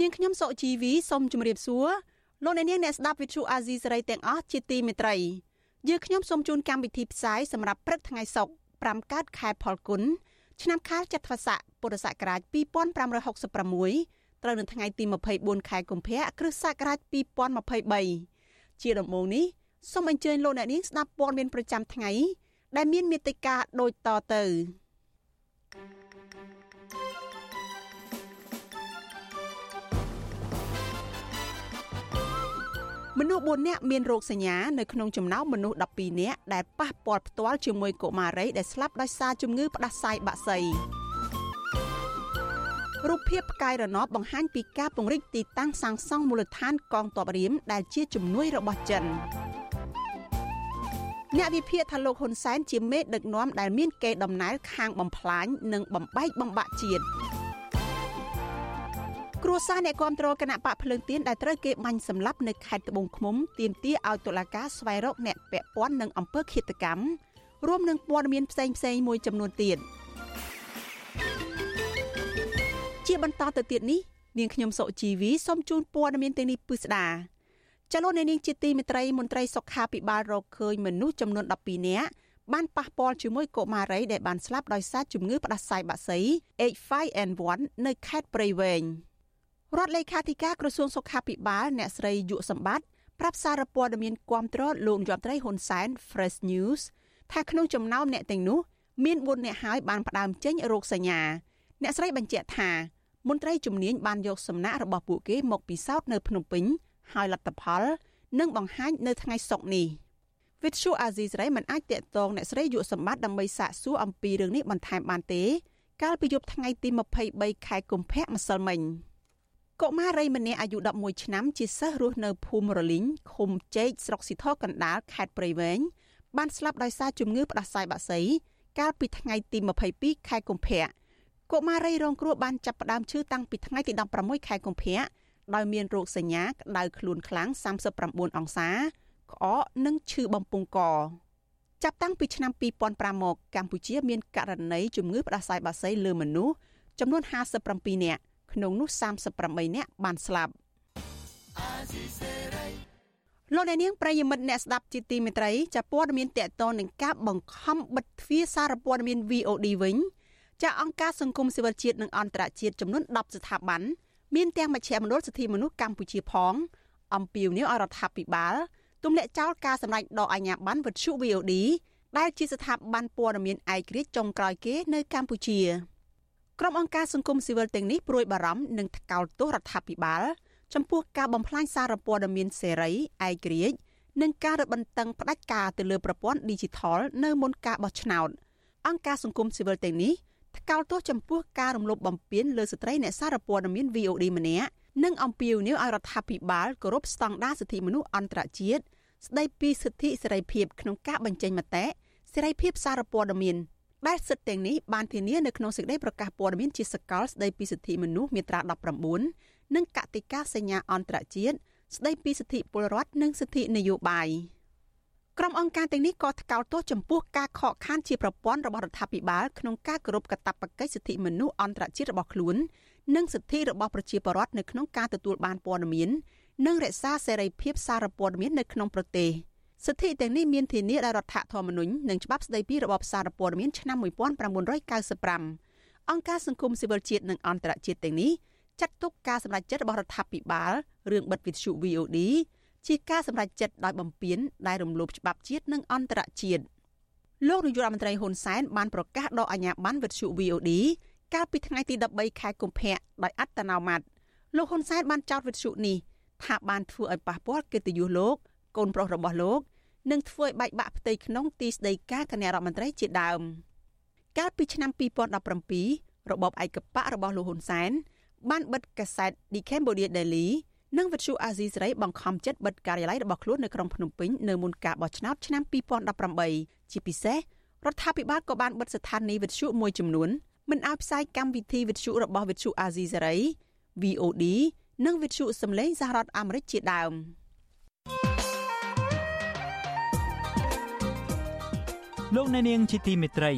នាងខ្ញុំសុជីវីសូមជម្រាបសួរលោកអ្នកនាងអ្នកស្ដាប់ Vuthu Azizi Serai ទាំងអស់ជាទីមេត្រីយើខ្ញុំសូមជូនកម្មវិធីផ្សាយសម្រាប់ព្រឹកថ្ងៃសុក្រ5កើតខែផលគុណឆ្នាំខាលចត្វាស័កពុរសករាជ2566ត្រូវនៅថ្ងៃទី24ខែកុម្ភៈគ្រិស្តសករាជ2023ជាដំបូងនេះសូមអញ្ជើញលោកអ្នកនាងស្ដាប់ព័ត៌មានប្រចាំថ្ងៃដែលមានមេត្តាដូចតទៅ មនុស្ស4នាក់មានរោគសញ្ញានៅក្នុងចំណោមមនុស្ស12នាក់ដែលប៉ះពាល់ផ្ទាល់ជាមួយកុមារីដែលស្លាប់ដោយសារជំងឺផ្ដាសាយបាក់សីរូបភាពផ្កាយរណបបង្ហាញពីការពង្រីកទីតាំងសាងសង់មូលដ្ឋានកងទ័ពរៀមដែលជាជំនួយរបស់ចិនអ្នកវិភាគថាលោកហ៊ុនសែនជាមេដឹកនាំដែលមានកេរដំណែលខាងបំផ្លាញនិងបំបែកបំបាក់ជាតិ គ្រួសារអ្នកគាំទ្រគណៈបកភ្លើងទៀនដែលត្រូវគេបាញ់សម្លាប់នៅខេត្តត្បូងឃ្មុំទាមទារឲ្យតុលាការស្វែងរកអ្នកពាក់ព័ន្ធនឹងអំពើឃាតកម្មរួមនឹងព័ត៌មានផ្សេងផ្សេងមួយចំនួនទៀតជាបន្តទៅទៀតនេះនាងខ្ញុំសុជីវីសូមជូនព័ត៌មានទាំងនេះពិស្ដាចលនានាងជាទីមេត្រីមន្ត្រីសុខាភិបាលរកឃើញមនុស្សចំនួន12នាក់បានប៉ះពាល់ជាមួយកុមារីដែលបានស្លាប់ដោយសារជំងឺផ្ដាសាយបាក់សី H5N1 នៅខេត្តព្រៃវែង។ រដ្ឋលេខាធិការក្រសួងសុខាភិបាលអ្នកស្រីយុសម្បត្តិប្រាប់សារព័ត៌មានគាំទ្រលោកយមត្រីហ៊ុនសែន Fresh News ថាក្នុងចំណោមអ្នកទាំងនោះមាន4អ្នកហើយបានផ្ដើមចេញរោគសញ្ញាអ្នកស្រីបញ្ជាក់ថាមន្ត្រីជំនាញបានយកសំណាក់របស់ពួកគេមកពិសោធន៍នៅភ្នំពេញហើយលទ្ធផលនឹងបង្ហាញនៅថ្ងៃសុក្រនេះវិទ្យុអាស៊ីសេរីមិនអាចតាក់ទងអ្នកស្រីយុសម្បត្តិដើម្បីសាកសួរអំពីរឿងនេះបន្ថែមបានទេ កាលពីយប់ថ្ងៃទី23ខែកុម្ភៈម្សិលមិញ។ កុមារីម្នាក់អាយុ11ឆ្នាំជាសិស្សរស់នៅភូមិរលីងឃុំជែកស្រុកស៊ីធរកណ្ដាលខេត្តព្រៃវែងបានស្លាប់ដោយសារជំងឺផ្ដាសាយបាក់សីកាលពីថ្ងៃទី22ខែកុម្ភៈកុមារីរងគ្រោះបានចាប់ផ្ដើមឈឺតាំងពីថ្ងៃទី16ខែកុម្ភៈដោយមានរោគសញ្ញាក្តៅខ្លួនខ្លាំង39អង្សាក្អកនិងឈឺបំពង់កចាប់តាំងពីឆ្នាំ2005មកកម្ពុជាមានករណីជំងឺផ្ដាសាយបាក់សីលើមនុស្សចំនួន57នាក់ ក្នុងនោះ38នាក់បានស្លាប់លោកអ្នកនាងប្រិយមិត្តអ្នកស្ដាប់ជាទីមេត្រីចាព័ត៌មានតកតនឹងការបង្ខំបិទទ្វារសារព័ត៌មាន VOD វិញចាអង្គការសង្គមស៊ីវិលជាតិនិងអន្តរជាតិចំនួន10ស្ថាប័នមានទាំងមជ្ឈមណ្ឌលសិទ្ធិមនុស្សកម្ពុជាផងអំពាវនាវឲ្យរដ្ឋាភិបាលទម្លាក់ចោលការសម្ដែងដកអាជ្ញាប័ណ្ណវិទ្យុ VOD ដែលជាស្ថាប័នព័ត៌មានឯករាជ្យចុងក្រោយគេនៅកម្ពុជា។ ក្រុមអង្គការសង្គមស៊ីវិលទាំងនេះព្រួយបារម្ភនិងថ្កោលទោសរដ្ឋាភិបាលចំពោះការបំផ្លាញសារព័ត៌មានសេរីឯករាជ្យនិងការរឹតបន្តឹងផ្ដាច់ការទៅលើប្រព័ន្ធ Digital នៅមុនការបោះឆ្នោតអង្គការសង្គមស៊ីវិលទាំងនេះថ្កោលទោសចំពោះការរំលោភបំពានលើស្ត្រីអ្នកសារព័ត៌មាន VOD ម្នាក់និងអំពាវនាវឲ្យរដ្ឋាភិបាលគោរពស្តង់ដារសិទ្ធិមនុស្សអន្តរជាតិស្ដីពីសិទ្ធិសេរីភាពក្នុងការបញ្ចេញមតិសេរីភាពសារព័ត៌មាន ដែលសិទ្ធិទាំងនេះបានធានានៅក្នុងសេចក្តីប្រកាសព័ត៌មានជាសកលស្តីពីសិទ្ធិមនុស្សមាត្រា19និងកតិកាសញ្ញាអន្តរជាតិស្តីពីសិទ្ធិពលរដ្ឋនិងសិទ្ធិនយោបាយក្រុមអង្គការទាំងនេះក៏ថ្កោលទោសចំពោះការខកខានជាប្រព័ន្ធរបស់រដ្ឋាភិបាលក្នុងការគោរពកាតព្វកិច្ចសិទ្ធិមនុស្សអន្តរជាតិរបស់ខ្លួននិងសិទ្ធិរបស់ប្រជាពលរដ្ឋនៅក្នុងការទទួលបានព័ត៌មាននិងរក្សាសេរីភាពសារព័ត៌មាននៅក្នុងប្រទេស។ សិទ្ធិទាំងនេះមានធានាដោយរដ្ឋធម្មនុញ្ញនិងច្បាប់ស្តីពីរបបសារព័ត៌មានឆ្នាំ1995អង្គការសង្គមស៊ីវិលជាតិនិងអន្តរជាតិទាំងនេះចាត់ទុកការសម្រេចចិត្តរបស់រដ្ឋាភិបាលរឿងបិទវិទ្យុ VOD ជាការសម្រេចចិត្តដោយបំពានដែលរំលោភច្បាប់ជាតិនិងអន្តរជាតិលោកនាយករដ្ឋមន្ត្រីហ៊ុនសែនបានប្រកាសដកអាជ្ញាប័ណ្ណវិទ្យុ VOD កាលពីថ្ងៃទី13ខែកុម្ភៈដោយអត្តនោម័តលោកហ៊ុនសែនបានចោទវិទ្យុនេះថាបានធ្វើឲ្យប៉ះពាល់កិត្តិយសលោកកូនប្រុសរបស់លោក និងធ្វើឲ្យបែកបាក់ផ្ទៃក្នុងទីស្តីការគណៈរដ្ឋមន្ត្រីជាដើមកាលពីឆ្នាំ2017របបឯកបករបស់លោកហ៊ុនសែនបានបិទកាសែត The Cambodia Daily និងវិទ្យុអាស៊ីសេរីបង្ខំចិត្តបិទការិយាល័យរបស់ខ្លួននៅក្រុងភ្នំពេញនៅមុនការបោះឆ្នោតឆ្នាំ2018ជាពិសេសរដ្ឋាភិបាលក៏បានបិទស្ថានីយ៍វិទ្យុមួយចំនួនមិនឲ្យផ្សាយកម្មវិធីវិទ្យុរបស់វិទ្យុអាស៊ីសេរី VOD និងវិទ្យុសំឡេងសហរដ្ឋអាមេរិកជាដើម លោកអ្នកនាងជាទីមេត្រី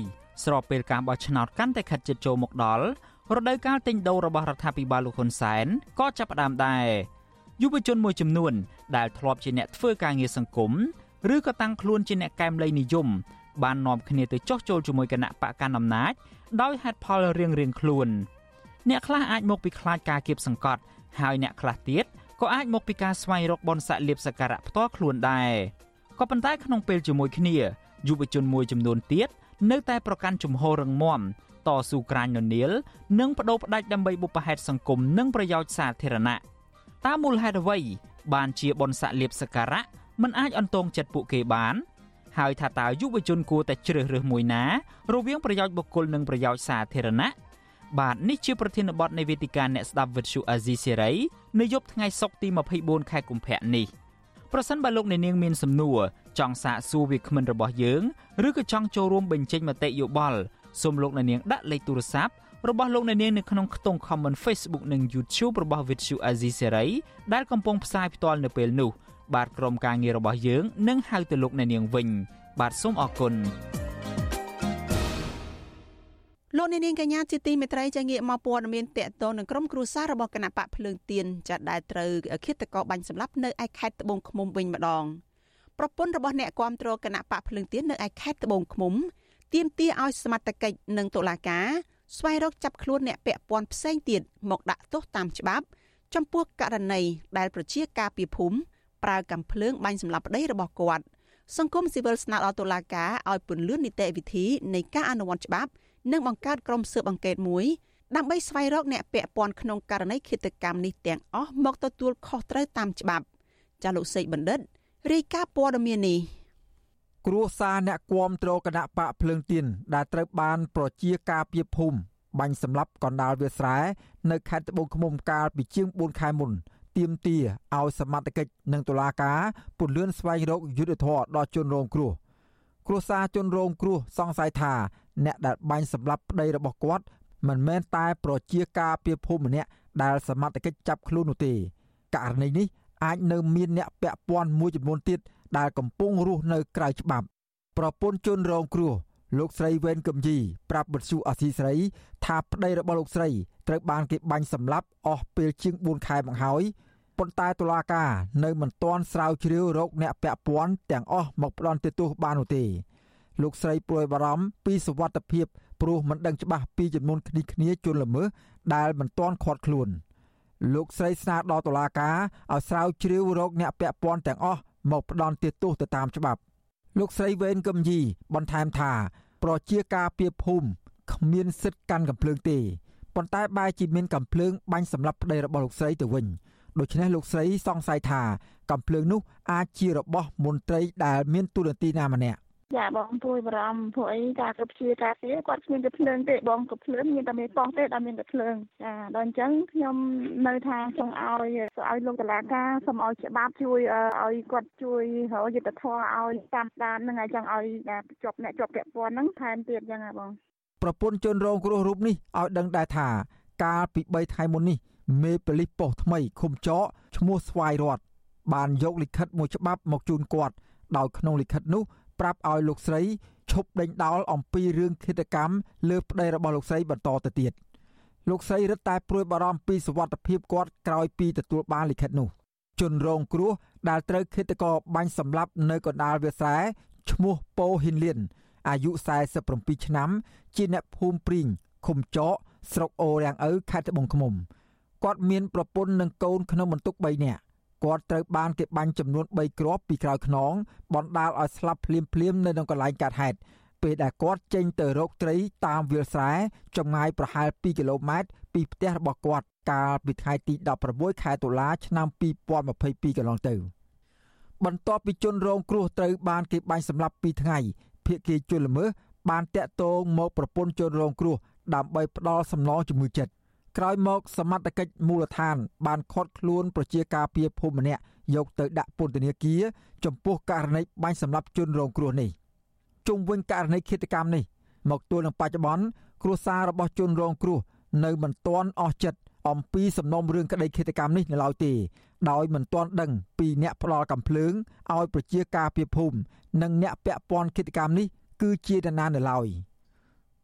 ស្របពេលការបោះឆ្នោតកាន់តែខិតជិតចូលមកដល់រដូវកាលទិញដូររបស់រដ្ឋាភិបាលលោកហ៊ុនសែនក៏ចាប់ផ្ដើមដែរយុវជនមួយចំនួន ដែលធ្លាប់ជាអ្នកធ្វើការងារសង្គមឬក៏តាំងខ្លួនជាអ្នកកែមលៃនិយមបាននាំគ្នាទៅចោះចូលជាមួយគណៈបកកណ្ដាលអំណាចដោយហេតុផលរៀងៗខ្លួន អ្នកខ្លះអាចមកពីខ្លាចការគៀបសង្កត់ ហើយអ្នកខ្លះទៀតក៏អាចមកពីការស្វែងរកបនស័កលៀបសការៈផ្ទាល់ខ្លួនដែរក៏ប៉ុន្តែក្នុងពេលជាមួយគ្នា យុវជនមួយចំនួនទៀតនៅតែប្រកាន់ជំហររឹងមាំតស៊ូក្រាញននាលនិងបដូរផ្ដាច់ដើម្បីបុព្វហេតុសង្គមនិងប្រយោជន៍សាធារណៈតាមមូលហេតុអ្វី បានជាបនស័កលៀបសការៈមិនអាចអន្តងចិត្តពួកគេបាន ហើយថាតើយុវជនគួរតែជ្រើសរើសមួយណា រវាងប្រយោជន៍បុគ្គលនិងប្រយោជន៍សាធារណៈបាទនេះជាប្រធានបទនៃវេទិកាអ្នកស្ដាប់វិទ្យុអាស៊ីសេរីនៅយប់ថ្ងៃសុក្រទី24ខែកុម្ភៈនេះ ប្រសិនបើលោកអ្នកនាងមានសំណួរចង់សាកសួរវាគ្មិនរបស់យើងឬក៏ចង់ចូលរួមបញ្ចេញមតិយោបល់សូមលោកអ្នកនាងដាក់លេខទូរស័ព្ទរបស់លោកអ្នកនាងនៅក្នុងខ្ទង់ comment Facebook និង YouTube របស់ Vithu Azizi Serai ដែលកំពុងផ្សាយផ្ទាល់នៅពេលនេះបាទក្រុមការងាររបស់យើងនឹងហៅទៅលោកអ្នកនាងវិញ បាទសូមអរគុណ លោកអ្នកនាងកញ្ញាជាទីមេត្រីចាងាកមកព័ត៌មានតកតងនឹងក្រុមគ្រួសាររបស់គណៈបកភ្លើងទៀនចាដែលត្រូវឃាតករបាញ់សម្លាប់នៅឯខេត្តត្បូងឃ្មុំវិញម្ដងប្រពន្ធរបស់អ្នកគាំទ្រគណៈបកភ្លើងទៀននៅឯខេត្តត្បូងឃ្មុំទាមទារឲ្យសមត្ថកិច្ចនិងតុលាការស្វែងរកចាប់ខ្លួនអ្នកពាក់ព័ន្ធផ្សេងទៀតមកដាក់ទោសតាមច្បាប់ ចំពោះករណីដែលប្រជាការពីភូមិប្រើកាំភ្លើងបាញ់សម្លាប់ប្តីរបស់គាត់សង្គមស៊ីវិលស្នើដល់តុលាការឲ្យពន្លឿននីតិវិធីនៃការអនុវត្តច្បាប់ និងបង្កើតក្រុមស៊ើបអង្កេតមួយដើម្បីស្វែងរកអ្នកពាក់ព័ន្ធក្នុងករណីឃាតកម្មនេះទាំងអស់មកទទួលខុសត្រូវតាមច្បាប់ចាលោកសេកបណ្ឌិតរាយការណ៍ព័ត៌មាននេះគ្រួសារអ្នកគាំទ្រគណៈបកភ្លើងទៀនដែលត្រូវបានប្រជាការពីភូមិបាញ់សម្លាប់កណ្ដាលវាស្រែនៅខេត្តត្បូងឃ្មុំកាលពីជាង4ខែមុនទាមទារឲ្យសមត្ថកិច្ចនិងតុលាការពន្លឿនស្វែងរកយុទ្ធធរដល់ជនរងគ្រោះ គ្រួសារជនរងគ្រោះសង្ស័យថាអ្នកដែលបាញ់សម្លាប់ប្តីរបស់គាត់មិនមែនតែប្រជាការពីភូមិម្នាក់ដែលសមត្ថកិច្ចចាប់ខ្លួននោះទេករណីនេះអាចនៅមានអ្នកពាក់ព័ន្ធមួយចំនួនទៀតដែលកំពុងរស់នៅក្រៅច្បាប់ ប្រពន្ធជនរងគ្រោះលោកស្រីវេនកំយីប្រាប់បទសុអសីស្រី ថាប្តីរបស់លោកស្រីត្រូវបានគេបាញ់សម្លាប់អស់ពេលជាង4ខែមកហើយ ប៉ុន្តែតុលាការនៅមិនទាន់ស្រាវជ្រាវរកអ្នកពាក់ព័ន្ធទាំងអស់មកផ្ដន់ទោសបាននោះទេលោកស្រីព្រួយបារម្ភពីសវត្ថិភាពព្រោះមិនដឹងច្បាស់ពីចំនួនគ្នាគ្នាជនល្មើសដែលមិនទាន់ឃាត់ខ្លួនលោកស្រីស្នើដល់តុលាការឲ្យស្រាវជ្រាវរកអ្នកពាក់ព័ន្ធទាំងអស់មកផ្ដន់ទោសទៅតាមច្បាប់លោកស្រីវេនកឹមយីបន្ថែមថា ប្រជាការពីភូមិគ្មានសិទ្ធិកាន់កំភ្លើងទេប៉ុន្តែបែរជាមានកំភ្លើងបាញ់សម្លាប់ប្តីរបស់លោកស្រីទៅវិញ ដូច្នេះលោកស្រីសង្ស័យថាកំភ្លើងនោះអាចជារបស់មន្ត្រីដែលមានទូនាទីណាម្នាក់ចាបងពួយបារម្ភពួកអីការគ្រប់ជាការពារគាត់គ្មានតែភ្លើងទេបងក៏ភ្លើងមានតែមានប៉ោះទេដល់មានតែភ្លើងចាដល់អញ្ចឹងខ្ញុំនៅថាចង់ឲ្យឲ្យលោកតឡាការសូមឲ្យច្បាប់ជួយឲ្យគាត់ជួយរកយុទ្ធធម៌ឲ្យតាមដានហ្នឹងហើយចង់ឲ្យជាប់អ្នកជាប់ពាក់ព័ន្ធហ្នឹងថែមទៀតអញ្ចឹងហ៎បងប្រពន្ធជនរងគ្រោះរូបនេះឲ្យដឹងដែរថាកាលពី3ថ្ងៃមុននេះ មេប៉ូលីសប៉ុស្តិ៍ថ្មីឃុំចកឈ្មោះស្វាយរតបានយកលិខិតមួយច្បាប់មកជូនគាត់ដោយក្នុងលិខិតនោះប្រាប់ឲ្យលោកស្រីឈប់ដេញដោលអំពីរឿងឃាតកម្មលើប្តីរបស់លោកស្រីបន្តទៅទៀតលោកស្រីរឹតតែព្រួយបារម្ភពីសុវត្ថិភាពគាត់ក្រោយពីទទួលបានលិខិតនោះជនរងគ្រោះដែលត្រូវឃាតករបាញ់សម្លាប់នៅកណ្ដាលវាលស្រែឈ្មោះប៉ូហ៊ីនលៀនអាយុ47ឆ្នាំ ជាអ្នកភូមិព្រីងឃុំចកស្រុកអូរាំងឪខេត្តត្បូងឃ្មុំ គាត់មានប្រពន្ធនិងកូនក្នុងបន្ទុក3នាក់គាត់ត្រូវបានគេបាញ់ចំនួន3គ្រាប់ពីក្រោយខ្នងបណ្ដាលឲ្យស្លាប់ភ្លាមភ្លាមនៅក្នុងកន្លែងកាត់ហេតុពេលដែលគាត់ចេញទៅរកត្រីតាមវាលស្រែចម្ងាយប្រហែល2គីឡូម៉ែត្រពីផ្ទះរបស់គាត់កាលពីថ្ងៃទី16ខែតុលាឆ្នាំ2022កន្លងទៅបន្ទាប់ពីជនរងគ្រោះត្រូវបានគេបាញ់សម្លាប់2ថ្ងៃភៀកគីជនល្មើសបានតាក់ទងមកប្រពន្ធជនរងគ្រោះដើម្បីផ្ដាល់សំណងជំងឺចិត្ត ក្រោយមកសមត្ថកិច្ចមូលដ្ឋាន បានឃាត់ខ្លួនប្រជាការពារភូមិម្នាក់យកទៅដាក់ពន្ធនាគារចំពោះករណីបាញ់សម្លាប់ជនរងគ្រោះនេះជុំវិញករណីឃាតកម្មនេះ មកទល់នឹងបច្ចុប្បន្នគ្រួសាររបស់ជនរងគ្រោះនៅមិនទាន់អស់ចិត្តអំពីសំណុំរឿងក្តីឃាតកម្មនេះនៅឡើយទេដោយមិនទាន់ដឹងពីអ្នកផ្ដាល់កំភ្លើងឲ្យប្រជាការពារភូមិនិងអ្នកពាក់ព័ន្ធឃាតកម្មនេះគឺជានរណានៅឡើយ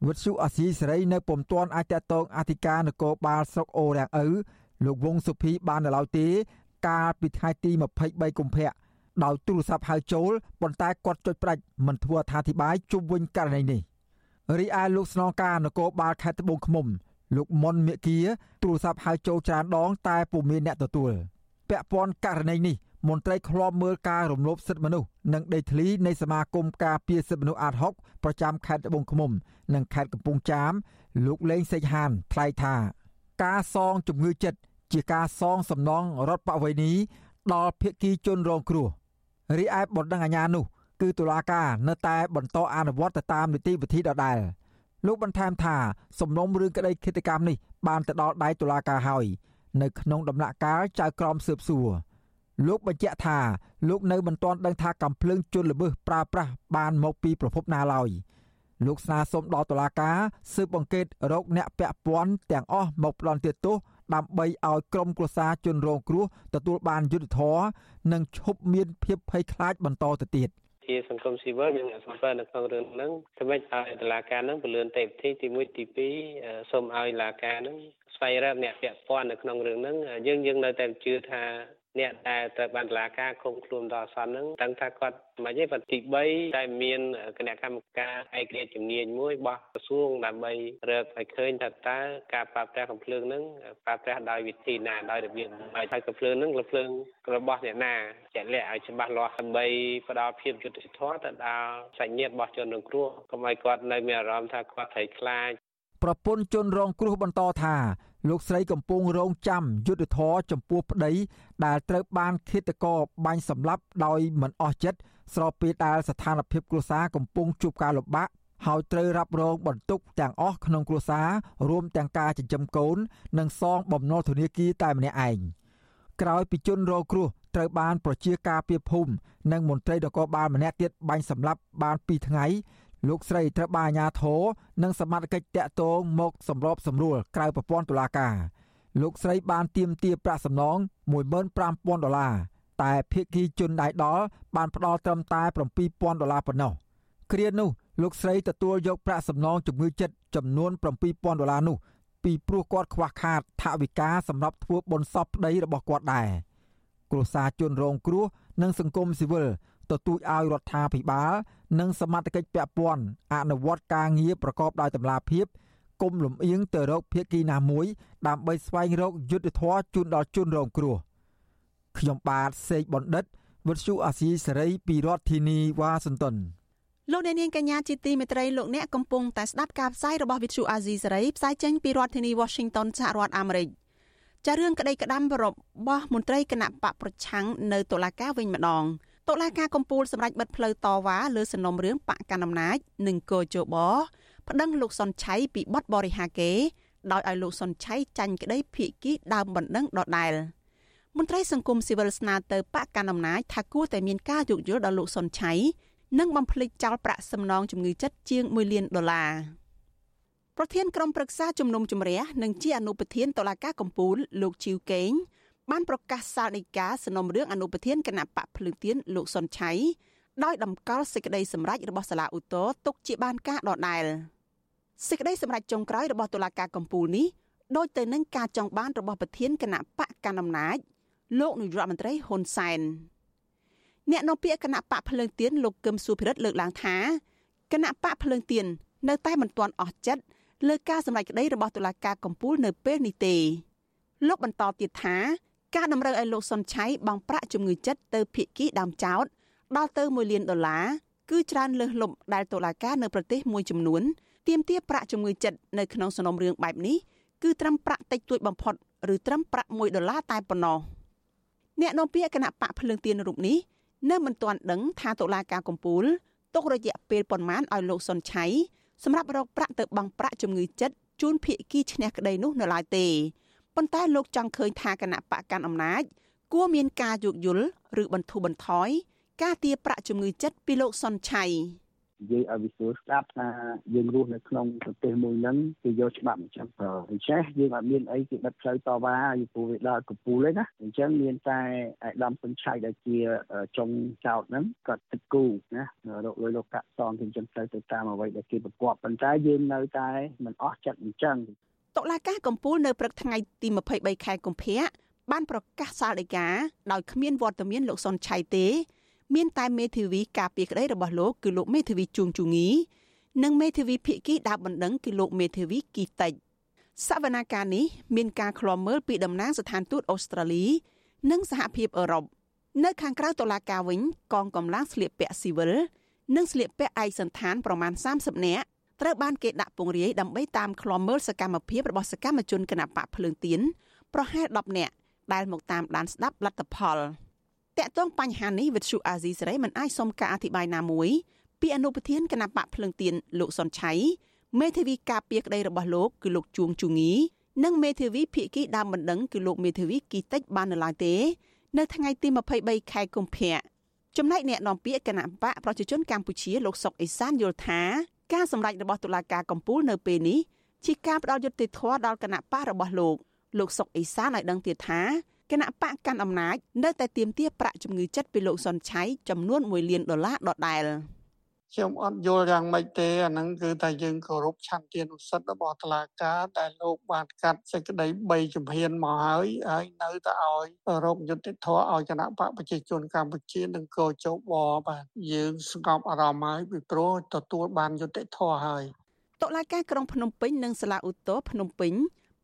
វត្តសុអាស៊ីសេរីនៅពុំទាន់អាចតតងអធិការនគរបាលស្រុកអូរាំងឪលោកវងសុភីបាននៅឡើយទេ កាលពីថ្ងៃទី23កុម្ភៈដោយទូរស័ព្ទហៅចូលប៉ុន្តែគាត់ចុចផ្ដាច់មិនធ្វើអត្ថាធិប្បាយជុំវិញករណីនេះរីឯលោកស្នងការនគរបាលខេត្តត្បូងឃ្មុំ លោកមុនមេគាទូរស័ព្ទហៅចូលច្រើនដង តែពុំមានអ្នកទទួលពាក់ព័ន្ធករណីនេះ មន្ត្រីឃ្លាំមើលការរំលោភសិទ្ធិមនុស្សនិងដេតធ្លីនៃសមាគមការពារសិទ្ធិមនុស្សអាត6ប្រចាំខេត្តត្បូងឃ្មុំ និងខេត្តកំពង់ចាម លោកលេងសេកហានថ្លែងថា ការសងជំងឺចិត្តជាការសងសំណងរដ្ឋបវេនីដល់ភៀកគីជនរងគ្រោះរីឯបណ្ដឹងអាញានោះ គឺតុលាការនៅតែបន្តអនុវត្តទៅតាមនីតិវិធីដដែលលោកបន្ថែមថាសំណុំរឿងក្តីឃាតកម្មនេះបានទៅដល់ដៃតុលាការហើយនៅក្នុងដំណាក់កាលចៅក្រមស៊ើបសួរ លោកបញ្ជាក់ថាលោកនៅមិនទាន់ដឹងថាកំភ្លើងជន់ល្មើសប្រើប្រាស់បានមកពីប្រភពណាឡើយលោកស្នើសុំដល់តុលាការស៊ើបអង្កេតរកអ្នកពាក់ព័ន្ធទាំងអស់មកផ្ដន់ទោសដើម្បីឲ្យក្រុមគ្រួសារជនរងគ្រោះទទួលបានយុត្តិធម៌និងឈប់មានភាពភ័យខ្លាចបន្តទៅទៀតជាសង្គមស៊ីវិលយើងសំពើនៅក្នុងរឿងហ្នឹងធ្វើម៉េចឲ្យតុលាការហ្នឹងពលឿនទេពធីទី1ទី2សូមឲ្យតុលាការហ្នឹងស្វែងរកអ្នកពាក់ព័ន្ធនៅក្នុងរឿងហ្នឹងយើងយើងនៅតែជឿថា អ្នកដែលត្រូវបានតុលាការឃុំខ្លួនដល់អសន្នហ្នឹងដឹងថាគាត់មិនទេប៉ុន្តែទី3តែមានគណៈកម្មការឯករាជ្យជំនាញមួយរបស់ក្រសួងដើម្បីរកឲ្យឃើញថាតើការប្រើប្រាស់កំភ្លើងហ្នឹងប្រើប្រាស់ដោយវិធីណាដោយរបៀបហើយហើយកំភ្លើងហ្នឹងកំភ្លើងរបស់អ្នកណាជាក់លាក់ឲ្យច្បាស់លាស់ដើម្បីផ្ដល់ភាពយុត្តិធម៌ទៅដល់សញ្ញិតរបស់ជនរងគ្រោះកុំឲ្យគាត់នៅមានអារម្មណ៍ថាគាត់ភ័យខ្លាចប្រពន្ធជនរងគ្រោះបន្តថា លោកស្រីកំពុងរងចាំយុទ្ធធរចំពោះប្តី ដែលត្រូវបានឃាតករបាញ់សម្លាប់ដោយមិនអស់ចិត្តស្របពេលដែលស្ថានភាពគ្រួសារកំពុងជួបការលំបាកហើយត្រូវរ៉ាប់រងបន្ទុកទាំងអស់ក្នុងគ្រួសាររួមទាំងការចិញ្ចឹមកូន និងសងបំណុលធនាគារតែម្នាក់ឯងក្រោយពីជនរងគ្រោះត្រូវបានប្រជាការពារភូមិនិងមន្ត្រីនគរបាលម្នាក់ទៀតបាញ់សម្លាប់បាន2ថ្ងៃ លោកស្រីត្រូវបានអាជ្ញាធរនិងសមត្ថកិច្ចតាក់ទងមកសម្របសម្រួលក្រៅប្រព័ន្ធតុលាការលោកស្រីបានទាមទារប្រាក់សំណង15000ដុល្លារតែភាគីជនដៃដល់បានផ្ដល់ត្រឹមតែ7000ដុល្លារប៉ុណ្ណោះគ្រានោះលោកស្រីទទួលយកប្រាក់សំណងជំងឺចិត្តចំនួន7000ដុល្លារនោះពីព្រោះគាត់ខ្វះខាតថវិកាសម្រាប់ធ្វើបុណ្យសពប្តីរបស់គាត់ដែរគ្រួសារជនរងគ្រោះនិងសង្គមស៊ីវិល ទទូចឲ្យរដ្ឋាភិបាលនិងសមត្ថកិច្ចពាក់ព័ន្ធអនុវត្តការងារប្រកបដោយតម្លាភាពគុំលំអៀងទៅរកភាគីណាមួយ ដើម្បីស្វែងរកយុត្តិធម៌ជូនដល់ជនរងគ្រោះខ្ញុំបាទសេកបណ្ឌិតវិទ្យុអាស៊ីសេរីពីរដ្ឋធានីវ៉ាស៊ីនតោនលោកអ្នកនាងកញ្ញាជាទីមេត្រីលោកអ្នកកំពុងតែស្ដាប់ការផ្សាយរបស់វិទ្យុអាស៊ីសេរីផ្សាយចេញពីរដ្ឋធានី Washington សហរដ្ឋអាមេរិកចារឿងក្តីក្តាំរបស់មន្ត្រីគណៈបកប្រឆាំងនៅតុលាការវិញម្ដង តុលាការកំពូលសម្រាប់បិទផ្លូវតវ៉ាលើសំណុំរឿងបកកណ្ដាលអំណាចនិងកោជបប្តឹងលោកសុនឆៃពីបទបរិហាកេដោយឲ្យលោកសុនឆៃចាញ់ក្តីភៀកគីដើមបណ្ដឹងដដែលមន្ត្រីសង្គមស៊ីវិលស្នើទៅបកកណ្ដាលអំណាចថាគួរតែមានការយោគយល់ដល់លោកសុនឆៃនិងបំភ្លេចចោលប្រាក់សំណងជំងឺចិត្តជាង1លានដុល្លារប្រធានក្រុមប្រឹក្សាជំនុំជម្រះនិងជាអនុប្រធានតុលាការកំពូលលោកជីវកេង បានប្រកាសសាលដីកាសំណុំរឿងអនុប្រធានគណៈបកភ្លើងទៀនលោកសុនឆៃដោយតម្កល់សេចក្តីសម្រេចរបស់សាលាឧទ្ធរទុកជាបានការដដែលសេចក្តីសម្រេចចុងក្រោយរបស់តុលាការកំពូលនេះដូចទៅនឹងការចង់បានរបស់ប្រធានគណៈបកកណ្ដាលអំណាចលោកនាយរដ្ឋមន្ត្រីហ៊ុនសែនអ្នកនាំពាក្យគណៈបកភ្លើងទៀនលោកកឹមសុភិរិទ្ធលើកឡើងថាគណៈបកភ្លើងទៀននៅតែមិនទាន់អស់ចិត្តលើការសម្រេចក្តីរបស់តុលាការកំពូលនៅពេលនេះទេលោកបន្តទៀតថា ការតម្រូវឲ្យលោកសុនឆៃបង់ប្រាក់ជំងឺចិត្តទៅភៀកគីដើមចោតដល់ទៅ1លានដុល្លារគឺច្រើនលើសលប់ដែលតុលាការនៅប្រទេសមួយចំនួនទាមទារប្រាក់ជំងឺចិត្តនៅក្នុងសំណុំរឿងបែបនេះគឺត្រឹមប្រាក់តិចតួចបំផុតឬត្រឹមប្រាក់1ដុល្លារតែប៉ុណ្ណោះអ្នកនាំពាក្យគណៈបកភ្លើងទៀនរូបនេះនៅមិនទាន់ដឹងថាតុលាការកំពូលទុករយៈពេលប៉ុន្មានឲ្យលោកសុនឆៃសម្រាប់រកប្រាក់ទៅបង់ប្រាក់ជំងឺចិត្តជូនភៀកគីឈ្នះក្តីនោះនៅឡើយទេ ប៉ុន្តែលោកចង់ឃើញថាគណៈបកកាន់អំណាចគួរមានការយោគយល់ឬបន្ធូរបន្ថយការទារប្រាក់ជំងឺចិត្តពីលោកសុនឆៃនិយាយឲ្យវិសួរស្ដាប់ថាយើងរស់នៅក្នុងប្រទេសមួយហ្នឹងគេយកច្បាប់អញ្ចឹងអញ្ចឹងយើងអត់មានអីគេបិទផ្លូវតវ៉ាពីព្រោះវាដល់កពូលទេណាអញ្ចឹងមានតែអាយដាមសុនឆៃដែលជាចុងចោតហ្នឹងគាត់ទឹកគូណារកលុយលោកកាក់សងគេអញ្ចឹងទៅទៅតាមអ្វីដែលគេប្រកបប៉ុន្តែយើងនៅតែមិនអស់ចិត្តអញ្ចឹង តុលាការកំពូលនៅព្រឹកថ្ងៃទី23ខែកុម្ភៈបានប្រកាសសាលដីកាដោយគ្មានវត្តមានលោកសុនឆៃទេ មានតែមេធាវីការពារក្តីរបស់លោកគឺលោកមេធាវីជួងជូងីនិងមេធាវីភិក្ខីដាបបណ្ដឹងគឺលោកមេធាវីគីតិចសវនាការនេះមានការឃ្លាំមើលពីតំណាងស្ថានទូតអូស្ត្រាលី និងសហភាពអឺរ៉ុបនៅខាងក្រៅតុលាការវិញកងកម្លាំងស្លៀកពាក់ស៊ីវិលនិងស្លៀកពាក់ឯកសន្តានប្រមាណ30នាក់ ត្រូវបានគេដាក់ពង្រាយដើម្បីតាមឃ្លាំមើលសកម្មភាពរបស់សកម្មជនគណបកភ្លើងទៀនប្រហែល10នាក់ដែលមកតាមដានស្ដាប់លទ្ធផល។តកតងបញ្ហានេះវិទ្យុអាស៊ីសេរីមិនអាចសុំការអធិប្បាយណាមួយពីអនុប្រធានគណៈបកភ្លឹងទៀនលោកសុនឆៃមេធាវីការពារក្តីរបស់លោកគឺលោកជួងជូងីនិងមេធាវីភៀកគីដើមបណ្ដឹងគឺលោកមេធាវីគីតិចបាននៅឡើយទេ នៅថ្ងៃទី23ខែកុម្ភៈចំណែកអ្នកនាំពាក្យគណៈបកប្រជាជនកម្ពុជាលោកសុកអេសានយល់ថា ការសម្ដែងរបស់តុលាការកំពូលនៅពេលនេះជាការផ្ដល់យុត្តិធម៌ដល់គណៈបករបស់លោកលោកសុកអេសានឲ្យដឹងទៀតថាគណៈបកកាន់អំណាចនៅតែទាមទារប្រាក់ជំងឺចិត្តពីលោកសុនឆៃចំនួន1លានដុល្លារដដែល ខ្ញុំអត់យល់យ៉ាងម៉េចទេអាហ្នឹងគឺតែយើងគោរពឆន្ទានុសិទ្ធិរបស់តុលាការដែលលោកបានកាត់សេចក្តី3ជំហានមកហើយហើយនៅតែឲ្យរកយុត្តិធម៌ឲ្យគណៈបកប្រជាជនកម្ពុជានិងកោជបបាទយើងស្ងប់អារម្មណ៍ហើយពីព្រោះទទួលបានយុត្តិធម៌ហើយតុលាការក្រុងភ្នំពេញនិងសាលាឧទ្ធរភ្នំពេញ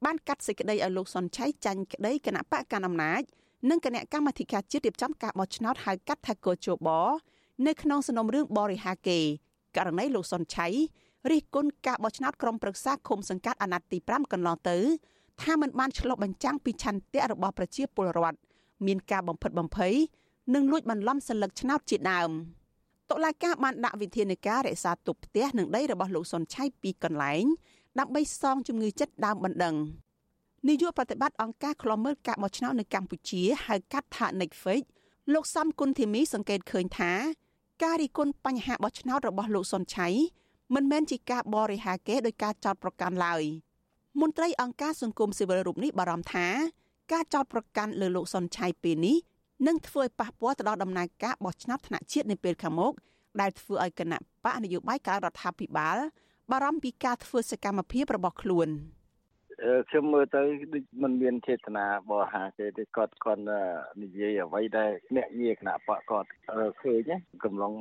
បានកាត់សេចក្តីឲ្យលោកសុនឆៃចាញ់ក្តីគណៈបកកណ្ដាលអំណាចនិងគណៈកម្មាធិការជាតិរៀបចំការបោះឆ្នោតហៅកាត់ថាកោជប នៅក្នុងសំណុំរឿងបរិហាកេករណីលោកសុនឆៃរិះគន់ការបោះឆ្នោតក្រុមប្រឹក្សាឃុំសង្កាត់អាណត្តិទី5កន្លងទៅថាมันបានឆ្លុះបញ្ចាំងពីឆន្ទៈរបស់ប្រជាពលរដ្ឋមានការបំផិតបំភ័យនិងលួចបន្លំសិលឹកឆ្នោតជាដើមតុលាការបានដាក់វិធានការរក្សាទុកផ្ទះនិងដីរបស់លោកសុនឆៃពីកន្លែងដើម្បីសងជំងឺចិត្តដើមបណ្ដឹងនាយកប្រតិបត្តិអង្គការឃ្លាំមើលការបោះឆ្នោតនៅកម្ពុជាហៅកាត់ថា Netflix លោកសំគុណធីមីសង្កេតឃើញថា ការរីគុណបញ្ហាបោះឆ្នោតរបស់លោកសុនឆៃមិនមែនជាការបរិហាកេដោយការចោទប្រកាន់ឡើយមន្ត្រីអង្គការសង្គមស៊ីវិលរូបនេះបារម្ភថាការចោទប្រកាន់លើលោកសុនឆៃពេលនេះនឹងធ្វើឲ្យប៉ះពាល់ទៅដល់ដំណើរការបោះឆ្នោតថ្នាក់ជាតិនៅពេលខាងមុខដែលធ្វើឲ្យគណៈបកនយោបាយការរដ្ឋាភិបាលបារម្ភពីការធ្វើសកម្មភាពរបស់ខ្លួន ខ្ញុំមើលទៅដូចมันមានចេតនាបរិហាគេទេគាត់គាត់និយាយអ្វីដែលអ្នកងារគណៈបកគាត់ឃើញកំឡុង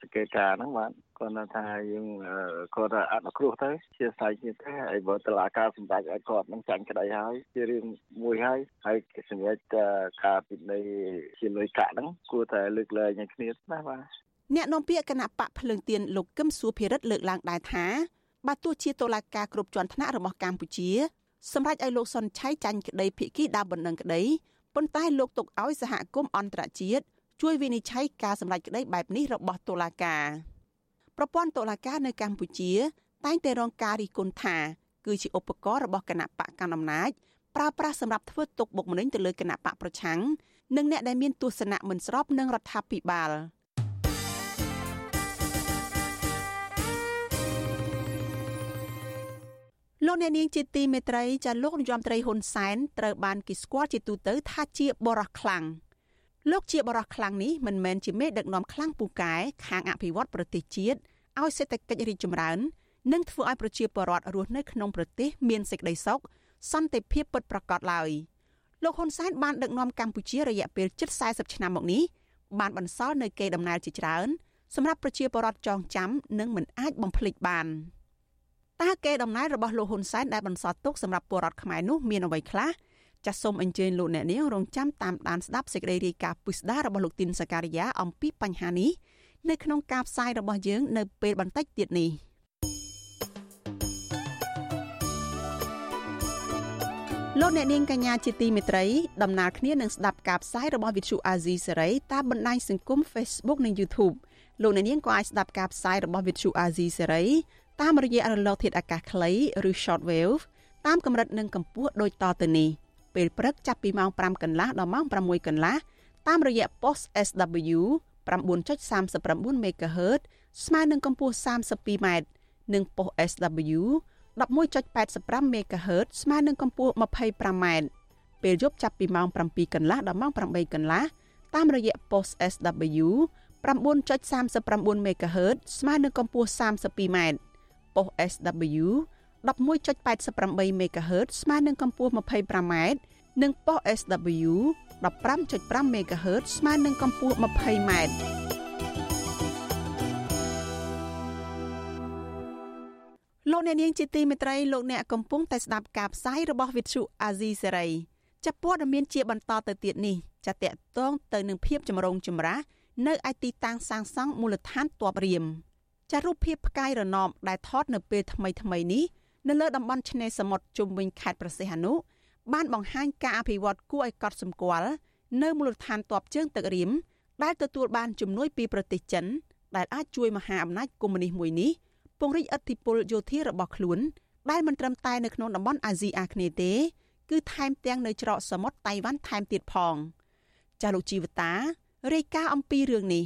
សង្កេតការហ្នឹងបាទគាត់ថាយើងគាត់អនុគ្រោះទៅជាស្អែកទៀតទេហើយបើតឡាការសម្ដេចឲ្យគាត់នឹងចាញ់ក្តីហើយជារឿងមួយហើយហើយសម្រាប់ការពិន័យជាលុយកាក់ហ្នឹងគួរតែលើកលែងឲ្យគ្នាណាបាទអ្នកនាំពាក្យគណៈបកភ្លើងទៀនលោកកឹមសុភិរិទ្ធលើកឡើងដែរថា បើទោះជាតុលាការគ្រប់ជាន់ថ្នាក់របស់កម្ពុជាសម្រាប់ឲ្យលោកសុនឆៃចាញ់ក្តីភិក្ខីដើមបណ្ដឹងក្តីប៉ុន្តែលោកទុកឲ្យសហគមន៍អន្តរជាតិជួយវិនិច្ឆ័យការសម្រេចក្តីបែបនេះរបស់តុលាការប្រព័ន្ធតុលាការនៅកម្ពុជា តែងតែរងការរិះគន់ថា គឺជាឧបករណ៍របស់គណៈបកកណ្ដាលអំណាចប្រើប្រាស់សម្រាប់ធ្វើទុកបុកម្នេញទៅលើគណៈបកប្រឆាំងនិងអ្នកដែលមានទស្សនៈមិនស្របនឹងរដ្ឋាភិបាល។ លោកអ្នកនាងជាទីមេត្រីចាលោកនាយរដ្ឋមន្ត្រីហ៊ុនសែនត្រូវបានគេស្គាល់ជាទូទៅថាជាបរោះខ្លាំងលោកជាបរោះខ្លាំងនេះមិនមែនជាមេដឹកនាំខ្លាំងពូកែខាងអភិវឌ្ឍប្រទេសជាតិឲ្យសេដ្ឋកិច្ចរីកចម្រើន និងធ្វើឲ្យប្រជាពលរដ្ឋរស់នៅក្នុងប្រទេសមានសេចក្តីសុខសន្តិភាពពិតប្រាកដឡើយលោកហ៊ុនសែនបានដឹកនាំកម្ពុជារយៈពេលជិត40ឆ្នាំមកនេះបានបន្សល់នៅកេរដំណែលជាច្រើនសម្រាប់ប្រជាពលរដ្ឋចងចាំនិងមិនអាចបំភ្លេចបាន។ តើកេរដំណែលរបស់លោកហ៊ុនសែនដែលបន្សល់ទុកសម្រាប់ពលរដ្ឋខ្មែរនោះមានអ្វីខ្លះចាសសូមអញ្ជើញលោកអ្នកនាងរងចាំតាមដានស្ដាប់សេចក្តីរាយការណ៍ពុស្ដារបស់លោកទីនសការីយ៉ាអំពីបញ្ហានេះនៅក្នុងការផ្សាយរបស់យើងនៅពេលបន្តិចទៀតនេះលោកអ្នកនាងកញ្ញាជាទីមេត្រីដំណើរគ្នានឹងស្ដាប់ការផ្សាយរបស់ Vithu Azizi Serai តាមបណ្ដាញសង្គម Facebook និង YouTube លោកអ្នកនាងក៏អាចស្ដាប់ការផ្សាយរបស់ Vithu Azizi Serai តាមរយៈរលកធាតុអាកាសខ្លីឬ short wave តាមកម្រិតនិងកម្ពស់ដូចតទៅនេះពេលព្រឹកចាប់ពីម៉ោង5កន្លះដល់ម៉ោង6កន្លះតាមរយៈ post SW 9.39 MHz ស្មើនឹងកម្ពស់ 32m និង post SW 11.85 MHz ស្មើនឹងកម្ពស់ 25m ពេលយប់ចាប់ពីម៉ោង7កន្លះដល់ម៉ោង8កន្លះតាមរយៈ post SW 9.39 MHz ស្មើនឹងកម្ពស់ 32m ប៉ុស SW 11.88 MHz ស្មើនឹងកម្ពស់ 25m និងប៉ុស SW 15.5 MHz ស្មើនឹងកម្ពស់ 20m លោកអ្នកនាងជាទីមេត្រីលោកអ្នកកំពុងតែស្ដាប់ការផ្សាយរបស់វិទ្យុអាស៊ីសេរីចាប់ព័ត៌មានជាបន្តទៅទៀតនេះចាតកតងទៅនឹងភាពចម្រូងចម្រាសនៅឯទីតាំងសាងសង់មូលដ្ឋានទ័ពរៀម ចារូបភាពផ្កាយរណបដែលថតនៅពេលថ្មីថ្មីនេះនៅលើតំបន់ឆ្នេរសមុទ្រជុំវិញខេត្តប្រសេះអនុបានបង្ហាញការអភិវឌ្ឍគួរឲ្យកត់សម្គាល់នៅមូលដ្ឋានទ័ពជើងទឹករៀមដែលទទួលបានជំនួយពីប្រទេសចិនដែលអាចជួយមហាអំណាចកុម្មុយនីសមួយនេះពង្រីកឥទ្ធិពលយោធារបស់ខ្លួនដែលមិនត្រឹមតែនៅក្នុងតំបន់អាស៊ីអាគ្នេយ៍ទេគឺថែមទាំងនៅច្រកសមុទ្រតៃវ៉ាន់ថែមទៀតផងចាលោកជីវតារាយការណ៍អំពីរឿងនេះ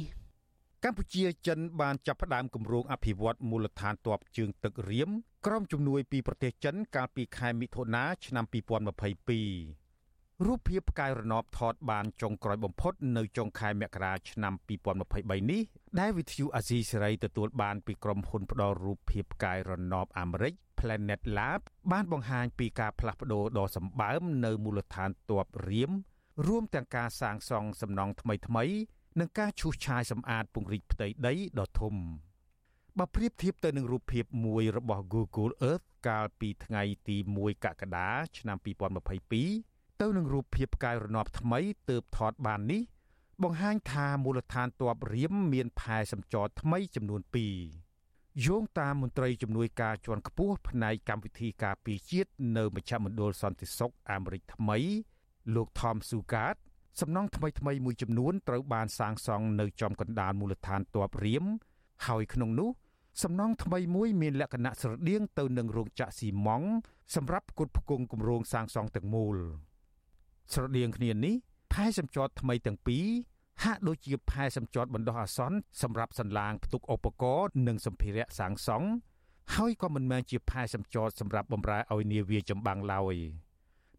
កម្ពុជាចិនបានចាប់ផ្ដើមគម្រោងអភិវឌ្ឍមូលដ្ឋានទ័ពជើងទឹករៀមក្រុមជំនួយពីប្រទេសចិនកាលពីខែមិថុនាឆ្នាំ2022រូបភាពផ្កាយរណបថតបានចុងក្រោយបំផុតនៅចុងខែមករាឆ្នាំ2023នេះដែលវិទ្យុអាស៊ីសេរីទទួលបានពីក្រុមហ៊ុនផ្ដល់រូបភាពផ្កាយរណបអាមេរិក Planet Lab បានបង្ហាញពីការផ្លាស់ប្ដូរដ៏សម្បើមនៅមូលដ្ឋានទ័ពរៀមរួមទាំងការសាងសង់សំណង់ថ្មីថ្មី និងការឈូសឆាយសម្អាតពង្រីកផ្ទៃដីដ៏ធំបើប្រៀបធៀបទៅនឹងរូបភាពមួយរបស់ Google Earth កាលពីថ្ងៃទី1កក្កដាឆ្នាំ2022ទៅនឹងរូបភាពផ្កាយរណបថ្មីទើបថតបាននេះ បង្ហាញថាមូលដ្ឋានទ័ពរៀមមានផែសម្ចរថ្មីចំនួន2យោងតាមមន្ត្រីជំនួយការជាន់ខ្ពស់ផ្នែកកម្មវិធីការពារជាតិនៅមជ្ឈមណ្ឌលសន្តិសុខអាមេរិកថ្មី លោក Tom Sugat សំណង់ថ្មីថ្មីមួយចំនួនត្រូវបានសាងសង់នៅចំកណ្ដាលមូលដ្ឋានទ័ពរៀមហើយក្នុងនោះសំណង់ថ្មីមួយមានលក្ខណៈស្រដៀងទៅនឹងរោងចក្រស៊ីម៉ងត៍សម្រាប់ផ្គត់ផ្គង់គម្រោងសាងសង់ទាំងមូលស្រដៀងគ្នានេះផែសម្ចតថ្មីទាំងពីរហាក់ដូចជាផែសម្ចតបណ្ដោះអាសន្នសម្រាប់សន្លាងផ្ទុកឧបករណ៍និងសម្ភារៈសាងសង់ហើយក៏មិនមែនជាផែសម្ចតសម្រាប់បម្រើឲ្យនាវាចម្បាំងឡើយ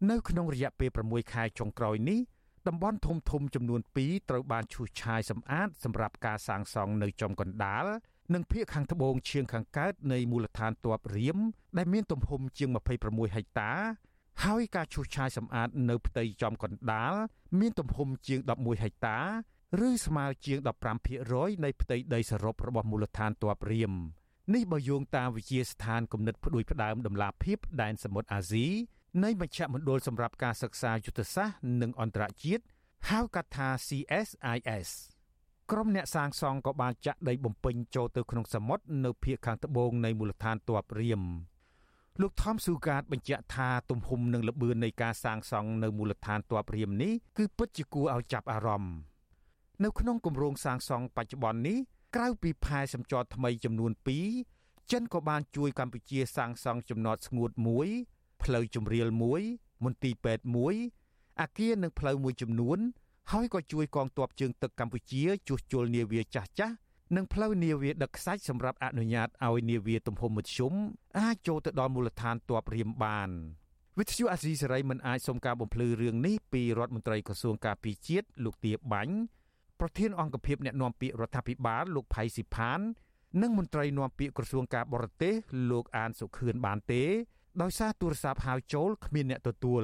នៅក្នុងរយៈពេល6ខែចុងក្រោយនេះ តំបន់ធំធំចំនួន2ត្រូវបានឈូសឆាយសម្អាតសម្រាប់ការសាងសង់នៅចំកណ្ដាលនិងភូមិខាងត្បូងឈៀងខាងកើតនៃមូលដ្ឋានទ័ពរៀមដែលមានទំហំជាង26ហិកតា ហើយការឈូសឆាយសម្អាតនៅផ្ទៃចំកណ្ដាលមានទំហំជាង11ហិកតាឬស្មើជាង15%នៃផ្ទៃដីសរុបរបស់មូលដ្ឋានទ័ពរៀមនេះបើយោងតាមវិជាស្ថានគំនិតផ្ដួចផ្ដើមដំណាភៀបដែនសមុទ្រអាស៊ី នៃមជ្ឈមណ្ឌលសម្រាប់ការសិក្សាយុទ្ធសាស្ត្រនិងអន្តរជាតិហៅកាត់ថា CSIS ក្រុមអ្នកសាងសង់ក៏បានចាក់ដីបំពេញចូលទៅក្នុងសមុទ្រនៅភូមិខាងត្បូងនៃមូលដ្ឋានទ័ពរៀមលោកថមស៊ូកាតបញ្ជាក់ថាទំហំនិងល្បឿននៃការសាងសង់នៅមូលដ្ឋានទ័ពរៀមនេះគឺពិតជាគួរឲ្យចាប់អារម្មណ៍នៅក្នុងគម្រោងសាងសង់បច្ចុប្បន្ននេះក្រៅពីផែសម្ចរថ្មីចំនួន2ចិនក៏បានជួយកម្ពុជាសាងសង់ចំណតស្ងួតមួយ ផ្លូវជំរាលមួយ មន្ទីរពេទ្យមួយអគារនិងផ្លូវមួយចំនួន ហើយក៏ជួយកងទ័ពជើងទឹកកម្ពុជាជួសជុលនាវាចាស់ចាស់និងផ្លូវនាវាដឹកខ្សាច់សម្រាប់អនុញ្ញាតឲ្យនាវាទំហំមធ្យមអាចចូលទៅដល់មូលដ្ឋានទ័ពរៀមបានវិទ្យុអាស៊ីសេរីមិនអាចសុំការបំភ្លឺរឿងនេះពីរដ្ឋមន្ត្រីក្រសួងការពារជាតិលោកទាបាញ់ប្រធានអង្គភិបអ្នកណែនាំពាក្យរដ្ឋាភិបាលលោកផៃស៊ីផាន និងមន្ត្រីនាំពាក្យក្រសួងការបរទេសលោកអានសុខឿនបានទេ ដោយសារទូរស័ព្ទហៅចូលគ្មានអ្នកទទួល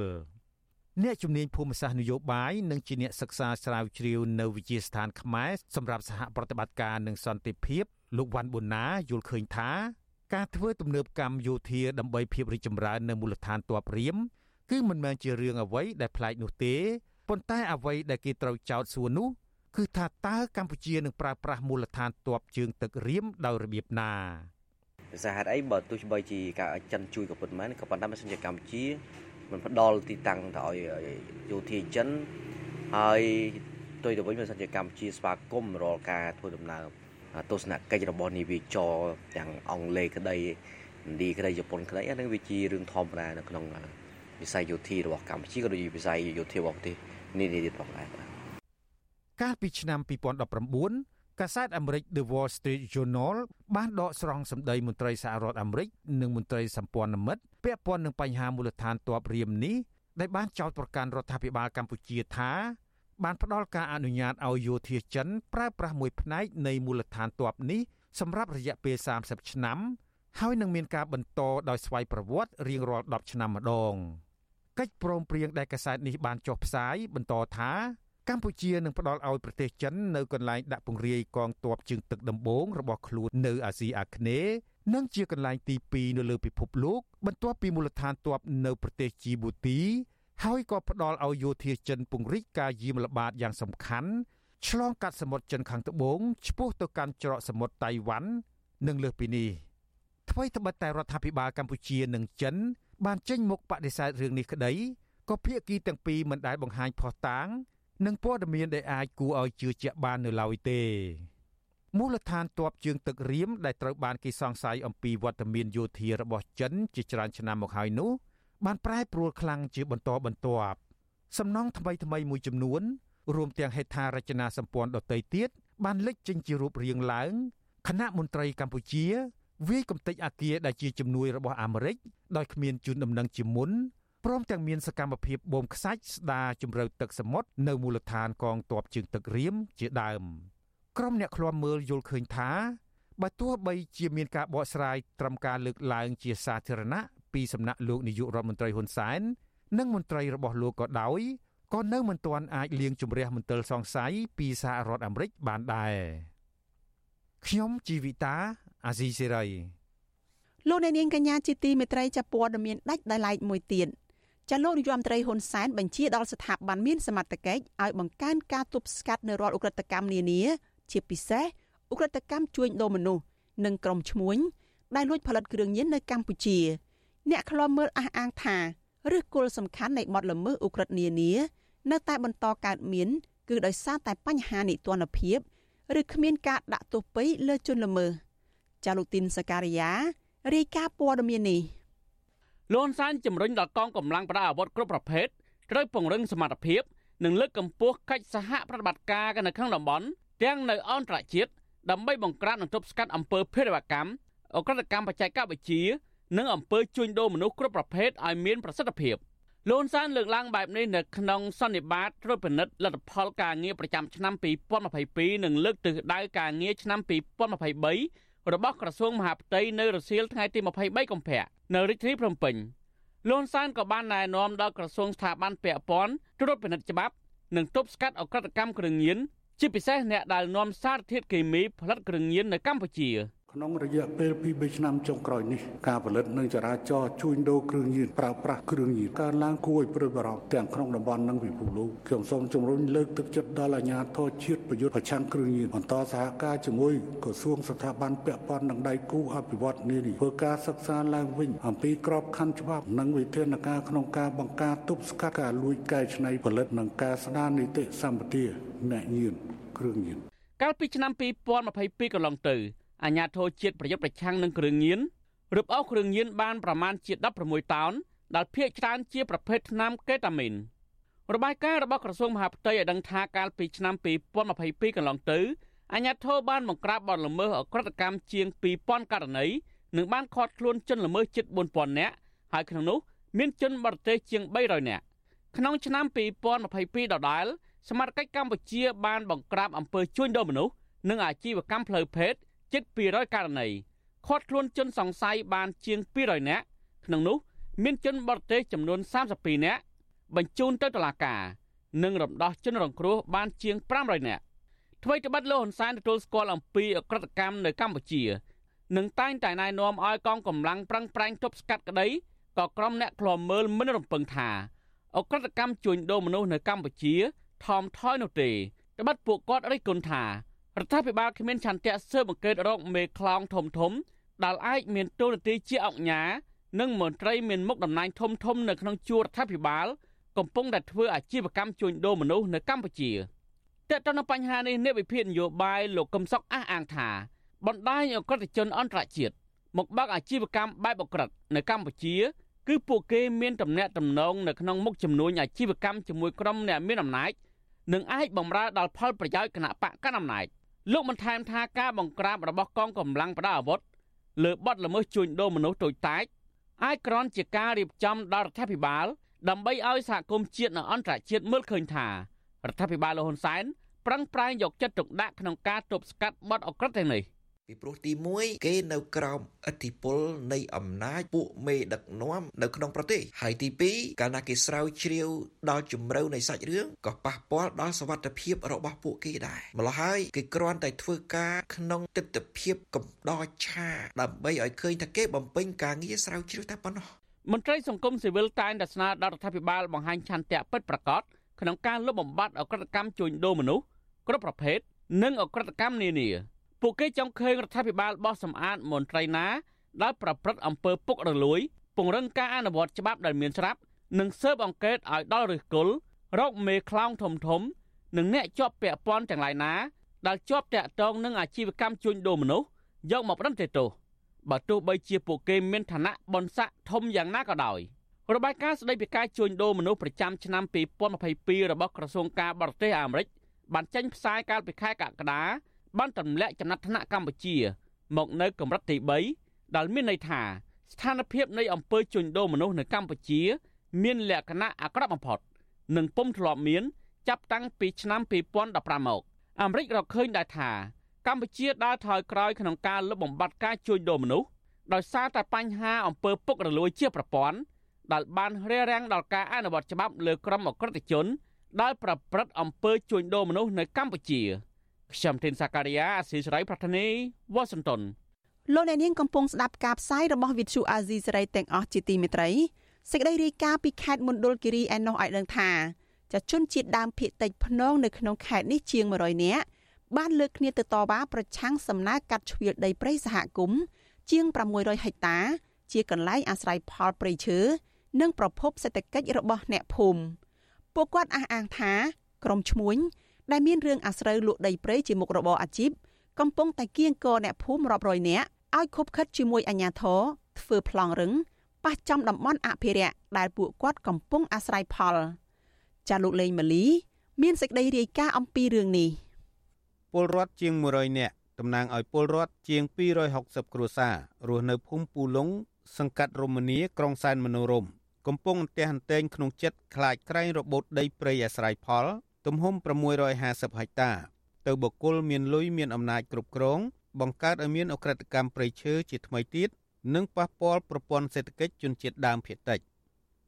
អ្នកជំនាញភូមិសាស្ត្រនយោបាយនិងជាអ្នកសិក្សាស្រាវជ្រាវនៅវិទ្យាស្ថានខ្មែរសម្រាប់សហប្រតិបត្តិការនិងសន្តិភាពលោកវ៉ាន់ប៊ុនណាយល់ឃើញថា ការធ្វើទំនើបកម្មយោធាដើម្បីភាពរីកចម្រើននៅមូលដ្ឋានទ័ពរៀមគឺមិនមែនជារឿងអ្វីដែលប្លែកនោះទេប៉ុន្តែអ្វីដែលគេត្រូវចោទសួរនោះគឺថាតើកម្ពុជានឹងប្រើប្រាស់មូលដ្ឋានទ័ពជើងទឹករៀមដោយរបៀបណា ដោយសារហេតុអីបើទោះបីជាការចិនជួយក៏ប៉ុន្មានក៏ប៉ុន្តែមិនសិនជាកម្ពុជាមិនផ្ដល់ទីតាំងទៅឲ្យយោធាចិនហើយទុយទៅវិញមិនសិនជាកម្ពុជាស្វាគមន៍រាល់ការធ្វើដំណើរទស្សនកិច្ចរបស់នាវាចរទាំងអង់គ្លេសក្តីឥណ្ឌាក្តីជប៉ុនក្តីអានឹងវាជារឿងធម្មតានៅក្នុងវិស័យយោធារបស់កម្ពុជាក៏ដូចជាវិស័យយោធារបស់ប្រទេសនានាទៀតផងដែរបាទកាលពីឆ្នាំ2019 កាសែតអាមេរិក The Wall Street Journal បានដកស្រង់សម្ដីមន្ត្រីសហរដ្ឋអាមេរិកនិងមន្ត្រីសម្ព័ន្ធមិត្តពាក់ព័ន្ធនឹងបញ្ហាមូលដ្ឋានទ័ពរៀមនេះដែលបានចោទប្រកាន់រដ្ឋាភិបាលកម្ពុជាថាបានផ្ដល់ការអនុញ្ញាតឲ្យយោធាចិនប្រើប្រាស់មួយផ្នែកនៃមូលដ្ឋានទ័ពនេះសម្រាប់រយៈពេល30ឆ្នាំហើយនឹងមានការបន្តដោយស្វ័យប្រវត្តិរៀងរាល់10ឆ្នាំម្ដងកិច្ចព្រមព្រៀងដែលកាសែតនេះបានចុះផ្សាយបន្តថា កម្ពុជានឹងផ្ដល់ឲ្យប្រទេសចិននៅកន្លែងដាក់ពង្រាយកងទ័ពជើងទឹកដំបូងរបស់ខ្លួននៅអាស៊ីអាគ្នេយ៍និងជាកន្លែងទី2នៅលើពិភពលោកបន្ទាប់ពីមូលដ្ឋានទ័ពនៅប្រទេសជីបូទី ហើយក៏ផ្ដល់ឲ្យយោធាចិនពង្រីកការយាមល្បាតយ៉ាងសំខាន់ឆ្លងកាត់សមុទ្រចិនខាងត្បូងឆ្ពោះទៅកាន់ច្រកសមុទ្រតៃវ៉ាន់និងលើសពីនេះថ្មីត្បិតតែរដ្ឋាភិបាលកម្ពុជានិងចិន បានចេញមុខបដិសេធរឿងនេះក្តីក៏ភាគីទាំងពីរមិនដែលបង្ហាញផុសតាង និងព័ត៌មានដែលអាចគួរឲ្យជឿជាក់បាននៅឡើយទេមូលដ្ឋានទ័ពជើងទឹករៀមដែលត្រូវបានគេសង្ស័យអំពីវត្តមានយោធារបស់ចិនជាច្រើនឆ្នាំមកហើយនោះបានប្រែប្រួលខ្លាំងជាបន្តបន្ទាប់សំណង់ថ្មីថ្មីមួយចំនួនរួមទាំងហេដ្ឋារចនាសម្ព័ន្ធដទៃទៀតបានលេចចេញជារូបរាងឡើងគណៈមន្ត្រីកម្ពុជាវាយកំទេចអាគារដែលជាជំនួយរបស់អាមេរិកដោយគ្មានជូនដំណឹងជាមុន ព្រមទាំងមានសកម្មភាពបូមខ្សាច់ស្ដារជំរឿទឹកសមុទ្រនៅមូលដ្ឋានកងទ័ពជើងទឹករៀមជាដើមក្រុមអ្នកឃ្លាំមើលយល់ឃើញថាបើទោះបីជាមានការបកស្រាយត្រឹមការលើកឡើងជាសាធារណៈពីសំណាក់លោកនាយករដ្ឋមន្ត្រីហ៊ុនសែននិងមន្ត្រីរបស់លោកក៏ដោយក៏នៅមិនទាន់អាចលាងជម្រះមន្ទិលសង្ស័យពីសហរដ្ឋអាមេរិកបានដែរខ្ញុំជីវិតាអាស៊ីសេរីលោកអ្នកនាងកញ្ញាជាទីមេត្រីចាប់ព័ត៌មានដាច់ដោយឡែកមួយទៀត ចាលោកនាយរដ្ឋមន្ត្រីហ៊ុនសែនបញ្ជាដល់ស្ថាប័នមានសមត្ថកិច្ចឲ្យបង្កើនការទប់ស្កាត់នៅរាល់ឧក្រិដ្ឋកម្មនានា ជាពិសេសឧក្រិដ្ឋកម្មជួញដូរមនុស្សនិងក្រុមឈ្មួញដែលលួចផលិតគ្រឿងញៀននៅកម្ពុជា អ្នកខ្លាំមើលអះអាងថាឫសគល់សំខាន់នៃបទល្មើសឧក្រិដ្ឋនានានៅតែបន្តកើតមាន គឺដោយសារតែបញ្ហានីតិរដ្ឋភាពឬគ្មានការដាក់ទោសពៃលើជនល្មើសចាលូទីនសការីយ៉ារាយការណ៍ព័ត៌មាននេះ លន់សានជំរុញដល់កងកម្លាំងប្រដាប់អាវុធគ្រប់ប្រភេទត្រូវពង្រឹងសមត្ថភាពនិងលើកកម្ពស់កិច្ចសហប្រតិបត្តិការនៅក្នុងតំបន់ទាំងនៅអន្តរជាតិដើម្បីបង្ក្រាបនិងទប់ស្កាត់អំពើភេរវកម្មអក្រិតកម្មបច្ចេកវិទ្យានិងអំពើជួញដូរមនុស្សគ្រប់ប្រភេទឲ្យមានប្រសិទ្ធភាពលន់សានលើកឡើងបែបនេះនៅក្នុងសន្និបាតត្រួតពិនិត្យលទ្ធផលការងារប្រចាំឆ្នាំ2022និងលើកទិសដៅការងារឆ្នាំ2023 របស់ក្រសួងមហាផ្ទៃនៅរសៀលថ្ងៃទី23កុម្ភៈនៅរាជធានីភ្នំពេញលន់សានក៏បានណែនាំដល់ក្រសួងស្ថាប័នពាក់ព័ន្ធត្រួតពិនិត្យច្បាប់និងទប់ស្កាត់អក្រិតកម្មគ្រឿងញៀនជាពិសេសអ្នកដែលនាំសារធាតុគីមីផលិតគ្រឿងញៀននៅកម្ពុជា ក្នុងរយៈពេល2-3ឆ្នាំចុងក្រោយនេះការផលិតនិងចរាចរជួញដូរគ្រឿងញៀនប្រើប្រាស់គ្រឿងញៀនកើនឡើងគួរឲ្យព្រួយបារម្ភទាំងក្នុងតំបន់និងពិភពលោកខ្ញុំសូមជំរុញលើកទឹកចិត្តដល់អាជ្ញាធរជាតិប្រយុទ្ធប្រឆាំងគ្រឿងញៀនបន្តសហការជាមួយក្រសួងស្ថាប័នពាក់ព័ន្ធនិងដៃគូអភិវឌ្ឍនានាធ្វើការសិក្សាឡើងវិញអំពីក្របខ័ណ្ឌច្បាប់និងវិធានការក្នុងការបង្ការទប់ស្កាត់ការលួចកែច្នៃផលិតនិងការស្ដារនីតិសម្បទាអ្នកញៀនគ្រឿងញៀនកាលពីឆ្នាំ2022កន្លងទៅ អាញាធរជាតិប្រយុទ្ធប្រឆាំងនឹងគ្រឿងញៀនរឹបអូសគ្រឿងញៀនបានប្រមាណជា16តោនដែលភាគច្រើនជាប្រភេទថ្នាំកេតាមីនរបាយការណ៍របស់ក្រសួងមហាផ្ទៃឲ្យដឹងថាកាលពីឆ្នាំ2022កន្លងទៅអាញាធរបានបង្ក្រាបបទល្មើសអក្រកម្មជាង2000ករណីនិងបានឃាត់ខ្លួនជនល្មើសជិត4000នាក់ហើយក្នុងនោះមានជនបរទេសជាង300នាក់ក្នុងឆ្នាំ2022ដដែលសមាជិកកម្ពុជាបានបង្ក្រាបអំពើជួញដូរមនុស្សនិងអាជីវកម្មផ្លូវភេទ ជិត200ករណីឃាត់ខ្លួនជនសង្ស័យបានជាង200នាក់ក្នុងនោះ មានជនបរទេសចំនួន32នាក់បញ្ជូនទៅតុលាការនិងរំដោះជនរងគ្រោះបានជាង500នាក់ថ្មីត្បិតលោកហ៊ុនសែនទទួលស្គាល់អំពីអក្រិតកម្មនៅកម្ពុជានិងតែងតែណែនាំឲ្យកងកម្លាំងប្រឹងប្រែងទប់ស្កាត់ក្តីក៏ក្រុមអ្នកឃ្លាំមើលមិនរំពឹងថាអក្រិតកម្មជួញដូរមនុស្សនៅកម្ពុជាថមថយនោះទេត្បិតពួកគាត់រិះគន់ថា រដ្ឋាភិបាលគ្មានឆន្ទៈស៊ើបអង្កេតរកមេខ្លោងធំធំដែលអាចមានទូនាទីជាអង្គញានិងមន្ត្រីមានមុខតំណែងធំធំនៅក្នុងជួររដ្ឋាភិបាល កំពុងតែធ្វើអាជីវកម្មជួញដូរមនុស្សនៅកម្ពុជាតើតើនៅបញ្ហានេះអ្នកវិភាគនយោបាយលោកកឹមសុខអះអាងថាបណ្ដាញអក្រិតជនអន្តរជាតិមកបើកអាជីវកម្មបែបអក្រិតនៅកម្ពុជា គឺពួកគេមានទំនាក់ទំនងនៅក្នុងមុខចំនួនអាជីវកម្មជាមួយក្រុមអ្នកមានអំណាចនិងអាចបំរើដល់ផលប្រយោជន៍គណៈបកកណ្ដាលអំណាច លោកបន្ថែមថាការបង្ក្រាបរបស់កងកម្លាំងប្រដាប់អាវុធលើបទល្មើសជួញដូរមនុស្សតូចតាចអាចក្រនជាការរៀបចំដល់រដ្ឋាភិបាល ដើម្បីឲ្យសហគមន៍ជាតិនិងអន្តរជាតិមើលឃើញថារដ្ឋាភិបាលលហ៊ុនសែនប្រឹងប្រែងយកចិត្តទុកដាក់ក្នុងការទប់ស្កាត់បទអក្រិតទាំងនេះ ពីព្រោះទី1គេនៅក្រោមឥទ្ធិពលនៃអំណាចពួកមេដឹកនាំនៅក្នុងប្រទេសហើយទី2កាលណាគេស្រាវជ្រាវដល់ជំរៅនៃសាច់រឿងក៏ប៉ះពាល់ដល់សវត្ថភាពរបស់ពួកគេដែរម្ល៉េះហើយគេគ្រាន់តែធ្វើការក្នុងទស្សនវិជ្ជាកំដរឆាដើម្បីឲ្យឃើញថាគេបំពេញការងារស្រាវជ្រាវតែប៉ុណ្ណោះមន្ត្រីសង្គមស៊ីវិលតែងតែស្នើដល់រដ្ឋាភិបាលបង្ហាញឆន្ទៈពិតប្រាកដក្នុងការលុបបំបាត់អក្រិតកម្មជួញដូរមនុស្សគ្រប់ប្រភេទនិងអក្រិតកម្មនានា ពួកគេចង់ឃើញរដ្ឋាភិបាលបោះសម្អាតមន្ត្រីណាដែលប្រព្រឹត្តអំពើពុករលួយ ពង្រឹងការអនុវត្តច្បាប់ដែលមានស្រាប់និងស៊ើបអង្កេតឲ្យដល់ឫសគល់រកមេខ្លោងធំធំ និងអ្នកជាប់ពាក់ព័ន្ធទាំងឡាយណាដែលជាប់តាក់ទងនឹងអាជីវកម្មជួញដូរមនុស្សយកមកប្រន្ទាទោសបើទោះបីជាពួកគេមានឋានៈបនស័កធំយ៉ាងណាក៏ដោយរបាយការណ៍ស្តីពីការជួញដូរមនុស្សប្រចាំឆ្នាំ2022របស់ក្រសួងការបរទេសអាមេរិកបានចេញផ្សាយកាលពីខែកក្កដា បានទម្លាក់ចំណាត់ថ្នាក់កម្ពុជា មកនៅកម្រិតទី3ដែលមានន័យថាស្ថានភាពនៃអំពើជួញដូរមនុស្សនៅកម្ពុជា មានលក្ខណៈអាក្រក់បំផុតនិងពុំធ្លាប់មាន ចាប់តាំងពីឆ្នាំ2015មកអាមេរិករកឃើញដែរថាកម្ពុជាដើរថយក្រោយក្នុងការលុបបំបាត់ការជួញដូរមនុស្សដោយសារតែបញ្ហាអំពើពុករលួយជាប្រព័ន្ធដែលបានរារាំងដល់ការអនុវត្តច្បាប់លើក្រុមអក្រិតជនដែលប្រព្រឹត្តអំពើជួញដូរមនុស្សនៅកម្ពុជា ខ្ញុំធីនសាការីយ៉ាអស៊ីសេរីប្រធានីវ៉ាស៊ីនតោនលោកអ្នកនាងកំពុងស្ដាប់ការផ្សាយរបស់វិទ្យុអាស៊ីសេរីទាំងអស់ជាទីមេត្រីសេចក្តីរាយការណ៍ពីខេត្តមណ្ឌលគិរីឯណោះឲ្យដឹងថាចាជនជាតិដើមភាគតិចភ្នងនៅក្នុងខេត្តនេះជាង100នាក់បានលើកគ្នាទៅតវ៉ាប្រឆាំងសំណើកាត់ជ្រៀលដីព្រៃសហគមន៍ជាង600ហិកតា ជាកន្លែងអាស្រ័យផលព្រៃឈើនិងប្រភពសេដ្ឋកិច្ចរបស់អ្នកភូមិពួកគាត់អះអាងថាក្រុមឈ្មួញ ដែលមានរឿងអាស្រូវលក់ដីព្រៃជាមុខរបរអាជីពកំពុងតែគៀងគរអ្នកភូមិរាប់រយនាក់ឲ្យខົບខិតជាមួយអាជ្ញាធរធ្វើប្លង់រឹងប៉ះចំតំបន់អភិរក្សដែលពួកគាត់កំពុងអាស្រ័យផលចាលោកលេងម៉ាលី មានសេចក្តីរាយការណ៍អំពីរឿងនេះពលរដ្ឋជាង100នាក់តំណាងឲ្យពលរដ្ឋជាង260គ្រួសាររស់នៅភូមិពូឡុងសង្កាត់រមនីក្រុងសែនមនោរមកំពុងអន្ទះអន្ទែងក្នុងចិត្តខ្លាចក្រែងរបូតដីព្រៃអាស្រ័យផល ទំហំ650ហិកតា ទៅបុគ្គលមានលុយមានអំណាចគ្រប់គ្រង បង្កើតឲ្យមានអក្រិតកម្មព្រៃឈើជាថ្មីទៀតនិងប៉ះពាល់ប្រព័ន្ធសេដ្ឋកិច្ចជនជាតិដើមភាគតិច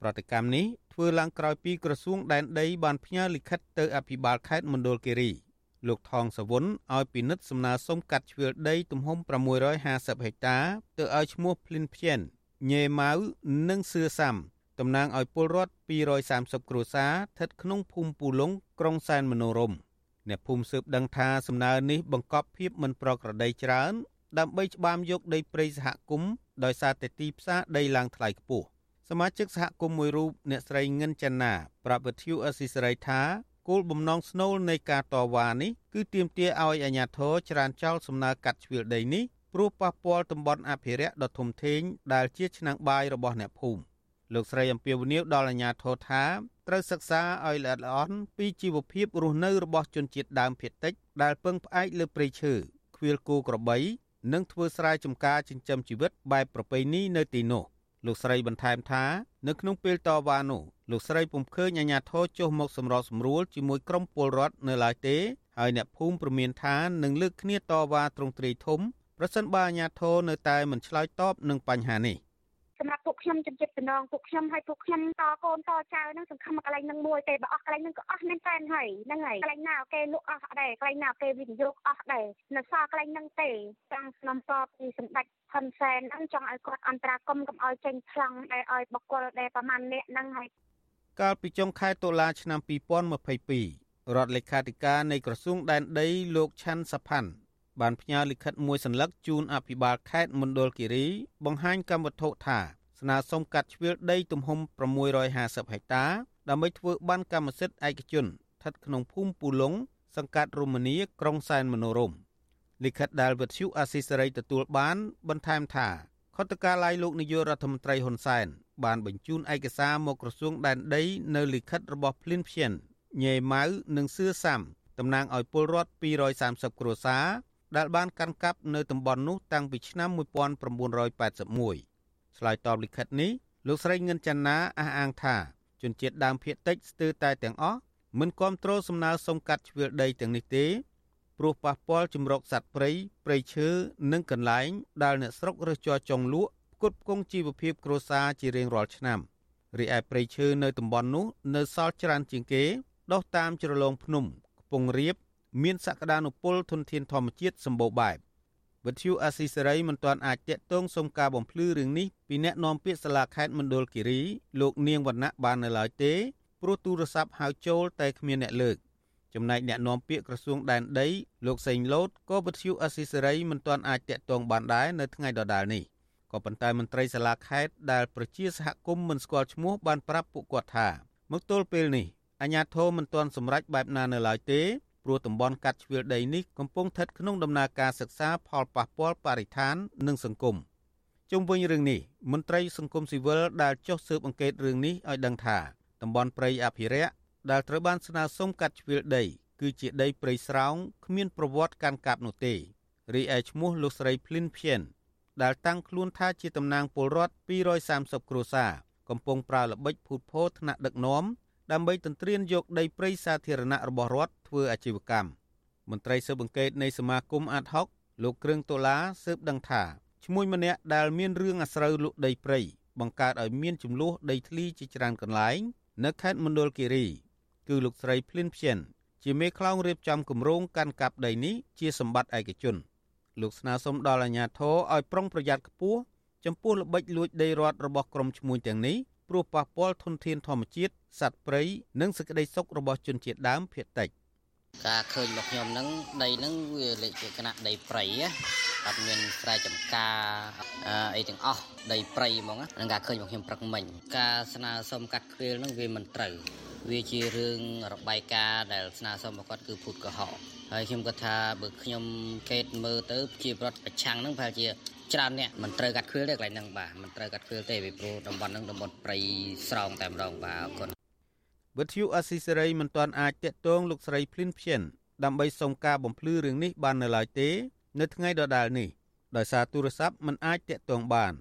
ប្រតិកម្មនេះធ្វើឡើងក្រោយពីក្រសួងដែនដីបានផ្ញើលិខិតទៅអភិបាលខេត្តមណ្ឌលគិរីលោកថងសវុនឲ្យពិនិត្យសំណើសុំកាត់ជ្រឿលដីទំហំ650ហិកតា ទៅឲ្យឈ្មោះភ្លិនភៀនញេម៉ៅនិងសឿសាំ តំណាងឲ្យពលរដ្ឋ230គ្រួសារស្ថិតក្នុងភូមិពូឡុងក្រុងសែនមនោរមអ្នកភូមិស៊ើបដឹងថាសំណើនេះបង្កប់ភាពមិនប្រក្រតីច្រើន ដើម្បីច្បាមយកដីព្រៃសហគមន៍ដោយសារតែទីផ្សារដីឡើងថ្លៃខ្ពស់សមាជិកសហគមន៍មួយរូបអ្នកស្រីងិនចនាប្រាប់វិទ្យុអស៊ីសេរីថាគោលបំណងស្នូលនៃការតវ៉ានេះគឺទាមទារឲ្យអាជ្ញាធរច្រានចោលសំណើកាត់ជ្រឿលដីនេះព្រោះប៉ះពាល់តំបន់អភិរក្សដ៏ធំធេងដែលជាឆ្នាំងបាយរបស់អ្នកភូមិ លោកស្រីអំពីវនីវដល់អាជ្ញាធរថាត្រូវសិក្សាឲ្យល្អិតល្អន់ពីជីវភាពរស់នៅរបស់ជនជាតិដើមភាគតិច ដែលពឹងផ្អែកលើព្រៃឈើខ្វៀលគោក្របី និងធ្វើស្រែចម្ការចិញ្ចឹមជីវិតបែបប្រពៃណីនៅទីនោះលោកស្រីបន្ថែមថានៅក្នុងពេលតវ៉ានោះលោកស្រីពុំឃើញអាជ្ញាធរចុះមកសម្របសម្រួលជាមួយក្រុមពលរដ្ឋនៅឡើយទេហើយអ្នកភូមិព្រមានថានឹងលើកគ្នាតវ៉ាត្រង់ទ្រាយធំប្រសិនបើអាជ្ញាធរនៅតែមិនឆ្លើយតបនឹងបញ្ហានេះ សម្រាប់ពួកខ្ញុំជំនឿតំណងពួកខ្ញុំឲ្យពួកខ្ញុំតកូនតចៅហ្នឹងសង្ឃឹមកន្លែងហ្នឹងមួយទេបើអស់កន្លែងហ្នឹងក៏អស់មែនតែនហើយហ្នឹងហើយកន្លែងណាគេលក់អស់ដែរកន្លែងណាគេវិនិយោគអស់ដែរនៅសល់កន្លែងហ្នឹងទេតាំងស្នំសពពីសម្ដេចហ៊ុនសែនហ្នឹងចង់ឲ្យគាត់អន្តរាគមកុំឲ្យចេញថ្លង់ដែលឲ្យបកគលដែលប្រមាណអ្នកហ្នឹងហើយកាលពីចុងខែតុលាឆ្នាំ2022រដ្ឋលេខាធិការនៃក្រសួងដែនដីលោកឆាន់សាផាន់ បានផ្ញើលិខិតមួយសន្លឹកជូនអភិបាលខេត្តមណ្ឌលគិរី បង្ហាញកម្មវត្ថុថាស្នើសុំកាត់ជ្រឿលដីទំហំ650ហិកតា ដើម្បីធ្វើបានកម្មសិទ្ធិឯកជនស្ថិតក្នុងភូមិពូឡុងសង្កាត់រមនីក្រុងសែនមនោរមលិខិតដែលវិទ្យុអាស៊ីសេរីទទួលបាន បន្ថែមថាខុទ្ទកាល័យលោកនាយករដ្ឋមន្ត្រីហ៊ុនសែនបានបញ្ជូនឯកសារមកក្រសួងដែនដី នៅលិខិតរបស់ភ្លីនភៀនញេម៉ៅនិងសឿសាំតំណាងឲ្យពលរដ្ឋ230គ្រួសារ ដែលបានកាន់កាប់នៅតំបន់នោះតាំងពីឆ្នាំ1981ឆ្លើយតបលិខិតនេះលោកស្រីងិនច័ន្ទណាអះអាងថាជនជាតិដើមភាគតិចស្ទើរតែទាំងអស់មិនគ្រប់គ្រងសំណើសុំកាត់ជ្រឿលដីទាំងនេះទេព្រោះប៉ះពាល់ជំរកសត្វព្រៃព្រៃឈើនិងកន្លែងដែលអ្នកស្រុករើសជ័រចុងលក់ផ្គត់ផ្គង់ជីវភាពគ្រួសារជារៀងរាល់ឆ្នាំរីឯព្រៃឈើនៅតំបន់នោះនៅសល់ច្រើនជាងគេដុះតាមជ្រលងភ្នំខ្ពង់រាប មានសក្តានុពលធនធានធម្មជាតិសម្បូរបែបវិទ្យុអាស៊ីសេរីមិនទាន់អាចតាក់ទងសុំការបំភ្លឺរឿងនេះពីអ្នកនាំពាក្យសាលាខេត្តមណ្ឌលគិរីលោកនាងវណ្ណៈបាននៅឡើយទេព្រោះទូរស័ព្ទហៅចូលតែគ្មានអ្នកលើកចំណែកអ្នកនាំពាក្យក្រសួងដែនដីលោកសេងលូតក៏វិទ្យុអស៊ីសេរីមិនទាន់អាចតាក់ទងបានដែរនៅថ្ងៃដដែលនេះក៏ប៉ុន្តែមន្ត្រីសាលាខេត្តដែលប្រជាសហគមន៍មិនស្គាល់ឈ្មោះបានប្រាប់ពួកគាត់ថាមកទល់ពេលនេះអាជ្ញាធរមិនទាន់សម្រេចបែបណានៅឡើយទេ ព្រោះតំបន់កាត់ជ្រឿលដីនេះកំពុងស្ថិតក្នុងដំណើរការសិក្សាផលប៉ះពាល់បរិស្ថាននិងសង្គមជុំវិញរឿងនេះមន្ត្រីសង្គមស៊ីវិលដែលចុះស៊ើបអង្កេតរឿងនេះឲ្យដឹងថាតំបន់ព្រៃអភិរក្សដែលត្រូវបានស្នើសុំកាត់ជ្រឿលដី គឺជាដីព្រៃស្រោងគ្មានប្រវត្តិកាន់កាប់នោះទេរីឯឈ្មោះលោកស្រីភ្លីនភៀនដែលតាំងខ្លួនថាជាតំណាងពលរដ្ឋ230គ្រួសារកំពុងប្រើល្បិចភូតភរថ្នាក់ដឹកនាំ ដើម្បីទន្ទ្រានយកដីព្រៃសាធារណៈរបស់រដ្ឋធ្វើអាជីវកម្មមន្ត្រីស៊ើបអង្កេតនៃសមាគមអាត់ហុកលោកគ្រឿងតូឡាស៊ើបដឹងថាឈ្មោះម្នាក់ដែលមានរឿងអាស្រូវលក់ដីព្រៃបង្កើតឲ្យមានចំនួនដីធ្លីជាច្រើនកន្លែង នៅខេត្តមណ្ឌលគិរី គឺលោកស្រីភ្លីនភៀនជាមេខ្លោងរៀបចំគម្រោងកាន់កាប់ដីនេះជាសម្បត្តិឯកជន លោកស្នើសុំដល់អាជ្ញាធរឲ្យប្រុងប្រយ័ត្នខ្ពស់ចំពោះល្បិចលួចដីរដ្ឋរបស់ក្រុមឈ្មួញទាំងនេះ ព្រោះប៉ះពាល់ធនធានធម្មជាតិសត្វព្រៃនិងសេចក្តីសុខរបស់ជនជាតិដើមភាគតិចការឃើញរបស់ខ្ញុំហ្នឹងដីហ្នឹងវាលេខជាគណៈដីព្រៃអត់មានស្រែចម្ការអីទាំងអស់ដីព្រៃហ្មងហ្នឹងការឃើញរបស់ខ្ញុំព្រឹកមិញការស្នើសុំកាត់ខ្វៀលហ្នឹងវាមិនត្រូវវាជារឿងរបាយការណ៍ដែលស្នើសុំរបស់គាត់គឺភូតកុហកហើយខ្ញុំគាត់ថាបើខ្ញុំកេតមើលទៅជាប្រវត្តិប្រឆាំងហ្នឹងប្រហែលជា ច្រើនអ្នកមិនត្រូវកាត់ខ្វៀលទេកន្លែងហ្នឹងបាទមិនត្រូវកាត់ខ្វៀលទេពីព្រោះតំបន់ហ្នឹងតំបន់ព្រៃស្រោងតែម្ដងបាទអរគុណវិទ្យុអស៊ីសេរីមិនទាន់អាចតាក់ទងលោកស្រីភ្លីនភៀនដើម្បីសុំការបំភ្លឺរឿងនេះបាននៅឡើយទេ នៅថ្ងៃដដែលនេះដោយសារទូរស័ព្ទមិនអាចតាក់ទងបាន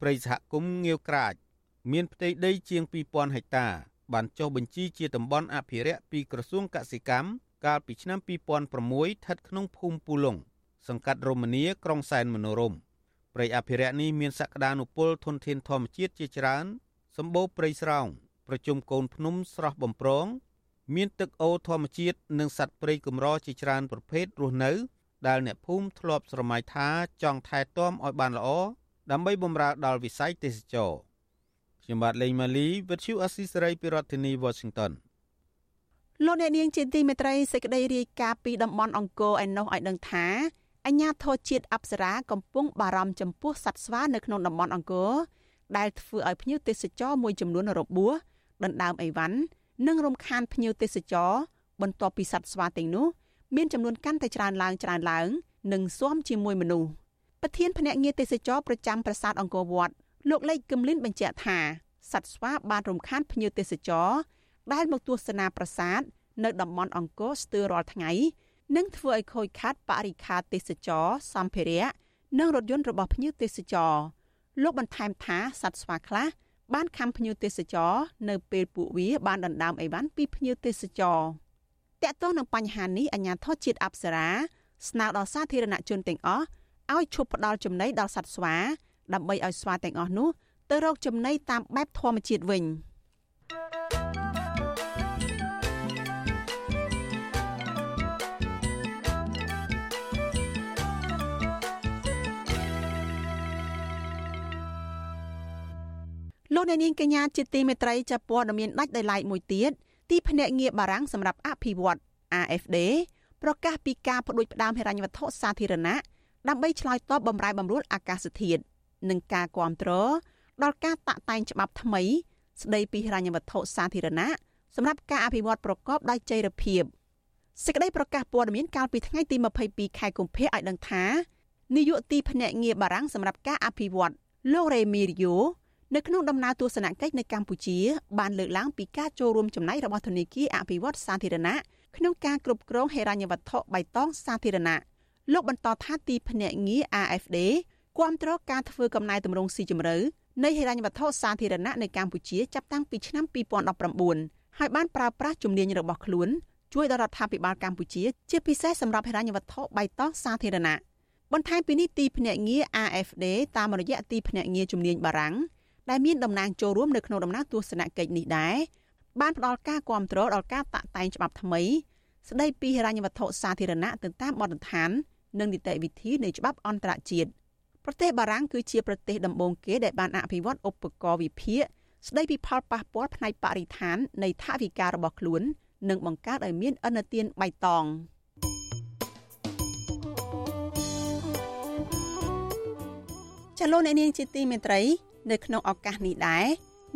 ព្រៃសហគមន៍ងាវក្រាច មានផ្ទៃដីជាង2000ហិកតា បានចុះបញ្ជីជាតំបន់អភិរក្សពីក្រសួងកសិកម្មកាលពីឆ្នាំ2006ស្ថិតក្នុងភូមិពូឡុង សង្កាត់រមនីក្រុងសែនមនោរមព្រៃអភិរក្សនេះមានសក្តានុពលធនធានធម្មជាតិជាច្រើនសម្បូរព្រៃស្រោងប្រជុំកូនភ្នំស្រស់បំប្រង មានទឹកអូរធម្មជាតិនិងសត្វព្រៃកម្រជាច្រើនប្រភេទរស់នៅ ដែលអ្នកភូមិធ្លាប់ស្រមៃថាចង់ថែទាំឲ្យបានល្អដើម្បីបម្រើដល់វិស័យទេសចរខ្ញុំបាទលេងម៉ាលីវិទ្យុអស៊ីសេរីពីរដ្ឋធានី Washington លោកអ្នកនាងជាទីមេត្រីសេចក្តីរាយការណ៍ពីតំបន់អង្គរឯណោះឲ្យដឹងថា អញ្ញាធរជាតិអប្សរាកំពុងបារម្ភចំពោះសត្វស្វានៅក្នុងតំបន់អង្គរដែលធ្វើឲ្យភ្ញៀវទេសចរមួយចំនួនរបួសដណ្ដើមអីវ៉ាន់និងរំខានភ្ញៀវទេសចរបន្ទាប់ពីសត្វស្វាទាំងនោះមានចំនួនកាន់តែច្រើនឡើងច្រើនឡើងនិងស៊ាំជាមួយមនុស្សប្រធានភ្នាក់ងារទេសចរប្រចាំប្រាសាទអង្គរវត្តលោកលេខគឹមលិនបញ្ជាក់ថាសត្វស្វាបានរំខានភ្ញៀវទេសចរដែលមកទស្សនាប្រាសាទនៅតំបន់អង្គរស្ទើររាល់ថ្ងៃ និងធ្វើឲ្យខូចខាតបរិខាទេសចរសម្ភារៈនិងរថយន្តរបស់ភ្ញៀវទេសចរលោកបន្ថែមថាសត្វស្វាខ្លះបានខំភ្ញៀវទេសចរនៅពេលពួកវាបានដណ្ដើមអីវ៉ាន់ពីភ្ញៀវទេសចរតកតោះនឹងបញ្ហានេះអាជ្ញាធរជាតិអប្សរាស្នើដល់សាធារណជនទាំងអស់ឲ្យឈប់ផ្ដល់ចំណីដល់សត្វស្វាដើម្បីឲ្យស្វាទាំងអស់នោះទៅរកចំណីតាមបែបធម្មជាតិវិញ។ លោកអ្នកនាងកញ្ញាជាទីមេត្រីចាប់ព័ត៌មានដាច់ដោយឡែកមួយទៀតទីភ្នាក់ងារបារាំងសម្រាប់អភិវឌ្ឍ AFD ប្រកាសពីការបដិបដាមហិរញ្ញវត្ថុសាធារណៈដើម្បីឆ្លើយតបបំរែបំរួលអាកាសធាតុនិងការគ្រប់គ្រងដល់ការតាក់តែងច្បាប់ថ្មី ស្ដីពីហិរញ្ញវត្ថុសាធារណៈសម្រាប់ការអភិវឌ្ឍប្រកបដោយចីរភាពសេចក្តីប្រកាសព័ត៌មានកាលពីថ្ងៃទី22ខែកុម្ភៈឲ្យដឹងថានាយកទីភ្នាក់ងារបារាំងសម្រាប់ការអភិវឌ្ឍលោករេមីរីយ៉ូ នៅក្នុងដំណើរទស្សនកិច្ចនៅកម្ពុជាបានលើកឡើងពីការចូលរួមចំណែករបស់ធនាគារអភិវឌ្ឍសាធារណៈក្នុងការគ្រប់គ្រងហិរញ្ញវត្ថុបៃតងសាធារណៈលោកបន្តថាទីភ្នាក់ងារ AFD គាំទ្រការធ្វើកំណែតម្រង់ស៊ីជម្រៅនៃហិរញ្ញវត្ថុសាធារណៈនៅកម្ពុជាចាប់តាំងពីឆ្នាំ2019ហើយបានប្រើប្រាស់ជំនាញរបស់ខ្លួនជួយដល់រដ្ឋាភិបាលកម្ពុជា ជាពិសេសសម្រាប់ហិរញ្ញវត្ថុបៃតងសាធារណៈបន្ថែមពីនេះទីភ្នាក់ងារ AFD តាមរយៈទីភ្នាក់ងារជំនាញបារាំង ដែលមានតំណាងចូលរួមនៅក្នុងដំណើរទស្សនកិច្ចនេះដែរបានផ្ដល់ការគាំទ្រដល់ការតាក់តែងច្បាប់ថ្មី ស្ដីពីហិរញ្ញវត្ថុសាធារណៈទៅតាមបទដ្ឋាន និងនីតិវិធីនៃច្បាប់អន្តរជាតិប្រទេសបារាំងគឺជាប្រទេសដំបូងគេដែលបានអភិវឌ្ឍឧបករណ៍វិភាគស្ដីពីផលប៉ះពាល់ផ្នែកបរិស្ថាននៃថវិការបស់ខ្លួន និងបង្កើតឲ្យមានអនុទានបៃតងចលនានាងជាទីមេត្រី នៅក្នុងឱកាសនេះដែរ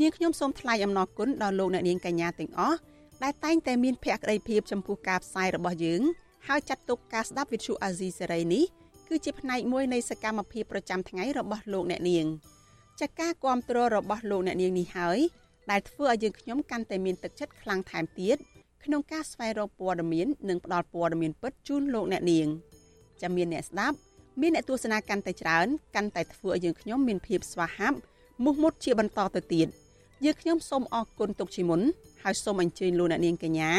នាងខ្ញុំសូមថ្លែងអំណរគុណដល់លោកអ្នកនាងកញ្ញាទាំងអស់ដែលតែងតែមានភក្ដីភាពចំពោះការផ្សាយរបស់យើងហើយចាត់ទុកការស្ដាប់វិទ្យុអាស៊ីសេរីនេះគឺជាផ្នែកមួយនៃសកម្មភាពប្រចាំថ្ងៃរបស់លោកអ្នកនាងចាកការគ្រប់គ្រងរបស់លោកអ្នកនាងនេះហើយដែលធ្វើឲ្យយើងខ្ញុំកាន់តែមានទឹកចិត្តខ្លាំងថែមទៀតក្នុងការស្វែងរកព័ត៌មាននិងផ្តល់ព័ត៌មានពិតជូនលោកអ្នកនាងចាំមានអ្នកស្ដាប់មានអ្នកទស្សនាកាន់តែច្រើនកាន់តែធ្វើឲ្យយើងខ្ញុំមានភាពស្វាហាប់ មោះមុតជាបន្តទៅទៀតយើងខ្ញុំសូមអរគុណទុកជាមុនហើយសូមអញ្ជើញលោកអ្នកនាងកញ្ញា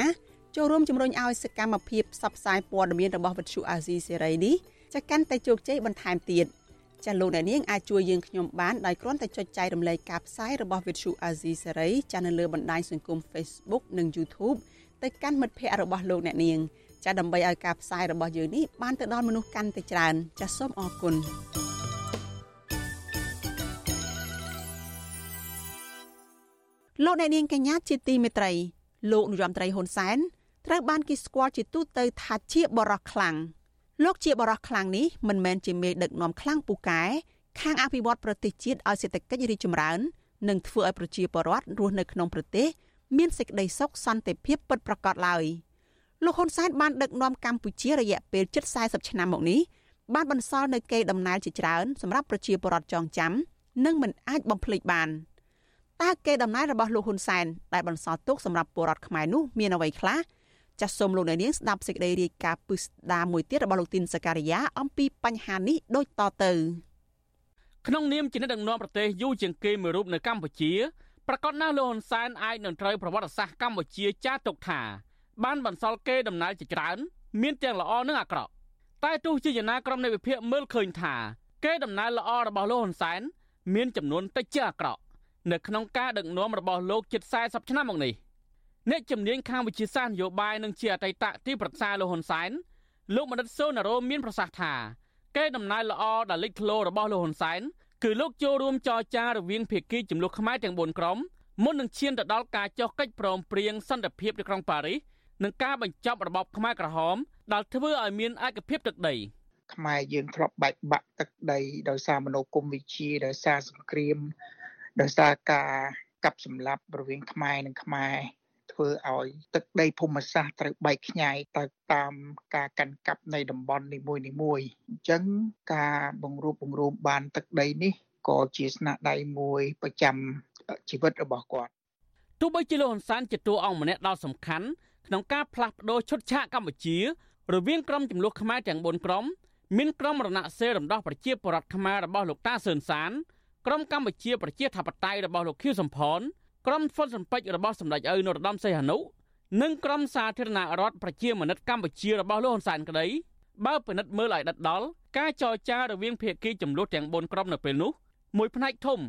ចូលរួមជំរុញឲ្យសកម្មភាពផ្សព្វផ្សាយព័ត៌មានរបស់វិទ្យុអាស៊ីសេរីនេះចាកាន់តែជោគជ័យបន្ថែមទៀតចាលោកអ្នកនាងអាចជួយយើងខ្ញុំបានដោយគ្រាន់តែចុចចែករំលែកការផ្សាយរបស់វិទ្យុអាស៊ីសេរីចានៅលើបណ្ដាញសង្គម Facebook និង YouTube ទៅកាន់មិត្តភ័ក្តិរបស់លោកអ្នកនាងចាដើម្បីឲ្យការផ្សាយរបស់យើងនេះបានទៅដល់មនុស្សកាន់តែច្រើនចាសូមអរគុណ លោកអ្នកនាងកញ្ញាជាទីមេត្រីលោកនាយរដ្ឋមន្ត្រីហ៊ុនសែនត្រូវបានគេស្គាល់ជាទូទៅថាជាបរិះខ្លាំងលោកជាបរិះខ្លាំងនេះមិនមែនជាមេដឹកនាំខ្លាំងពូកែខាងអភិវឌ្ឍប្រទេសជាតិឲ្យសេដ្ឋកិច្ចរីកចម្រើននិងធ្វើឲ្យប្រជាពលរដ្ឋរស់នៅក្នុងប្រទេសមានសេចក្តីសុខសន្តិភាពពិតប្រាកដឡើយលោកហ៊ុនសែនបានដឹកនាំកម្ពុជារយៈពេលជិត40ឆ្នាំមកនេះបានបន្សល់នៅកេរដំណែលជាច្រើនសម្រាប់ប្រជាពលរដ្ឋចងចាំនិងមិនអាចបំភ្លេចបាន តើកេរដំណែលរបស់លោកហ៊ុនសែនដែលបន្សល់ទុកសម្រាប់ពលរដ្ឋខ្មែរនោះមានអ្វីខ្លះចាសសូមលោកអ្នកនាងស្ដាប់សេចក្តីរាយការណ៍ពិស្ដារមួយទៀតរបស់លោកទីនសការីយ៉ាអំពីបញ្ហានេះដូចតទៅក្នុងនាមជាអ្នកដឹកនាំប្រទេសយូរជាងគេមួយរូបនៅកម្ពុជាប្រកាសណាស់លោកហ៊ុនសែនអាចនឹងត្រូវប្រវត្តិសាស្ត្រកម្ពុជាចាត់ទុកថា បានបន្សល់គេដំណើរជាច្រើន មានទាំងល្អនិងអាក្រក់តែទោះជាយ៉ាងណាក្រុមនៃវិភាគមើលឃើញថាគេដំណើរល្អរបស់លោកហ៊ុនសែនមានចំនួនតិចជាអាក្រក់ នៅក្នុងការដឹកនាំរបស់លោកជិត40ឆ្នាំមកនេះអ្នកជំនាញខាងវិទ្យាសាស្ត្រនយោបាយនិងជាអតីតទីប្រឹក្សាលោកហ៊ុនសែនលោកមនិតសូណារ៉ូមានប្រសាសន៍ថាគេដំណើរល្អដែលលេចធ្លោរបស់លោកហ៊ុនសែនគឺលោកចូលរួមចរចារវាងភាគីចំនួនខ្មែរទាំង4ក្រុមមុននឹងឈានទៅដល់ការចុះកិច្ចព្រមព្រៀងសន្តិភាពនៅក្រុងប៉ារីសនិងការបញ្ចប់របបខ្មែរក្រហមដែលធ្វើឲ្យមានឯកភាពទឹកដីខ្មែរយើងធ្លាប់បែកបាក់ទឹកដីដោយសារមនោគមវិជ្ជាដោយសារសង្គ្រាម ដោយសារការកាប់សម្លាប់រវាងខ្មែរនិងខ្មែរធ្វើឲ្យទឹកដីភូមិសាស្ត្រត្រូវបែកខ្ញែកទៅតាមការកាន់កាប់នៃតំបន់នីមួយៗអញ្ចឹងការបង្រួបបង្រួមបានទឹកដីនេះក៏ជាស្នាដៃមួយប្រចាំជីវិតរបស់គាត់ទោះបីជាលោកហ៊ុនសែនជាតួអង្គម្នាក់ដ៏សំខាន់ក្នុងការផ្លាស់ប្ដូរឈុតឆាកកម្ពុជា រវាងក្រុមចំនួនខ្មែរទាំង4ក្រុមមានក្រុមរណសេរីរំដោះប្រជាពលរដ្ឋខ្មែររបស់លោកតាសឿនសាន ក្រុមកម្ពុជាប្រជាធិបតេយ្យរបស់លោកខៀវសំផនក្រុមហ្វុនសំពេចរបស់សម្ដេចឪនរោត្តមសីហនុនិងក្រុមសាធារណរដ្ឋប្រជាមានិតកម្ពុជារបស់លោកហ៊ុនសែនក្តីបើពិនិត្យមើលឲ្យដិតដល់ការចរចារវាងភាគីចំនួនទាំង4ក្រុមនៅពេលនោះមួយផ្នែកធំ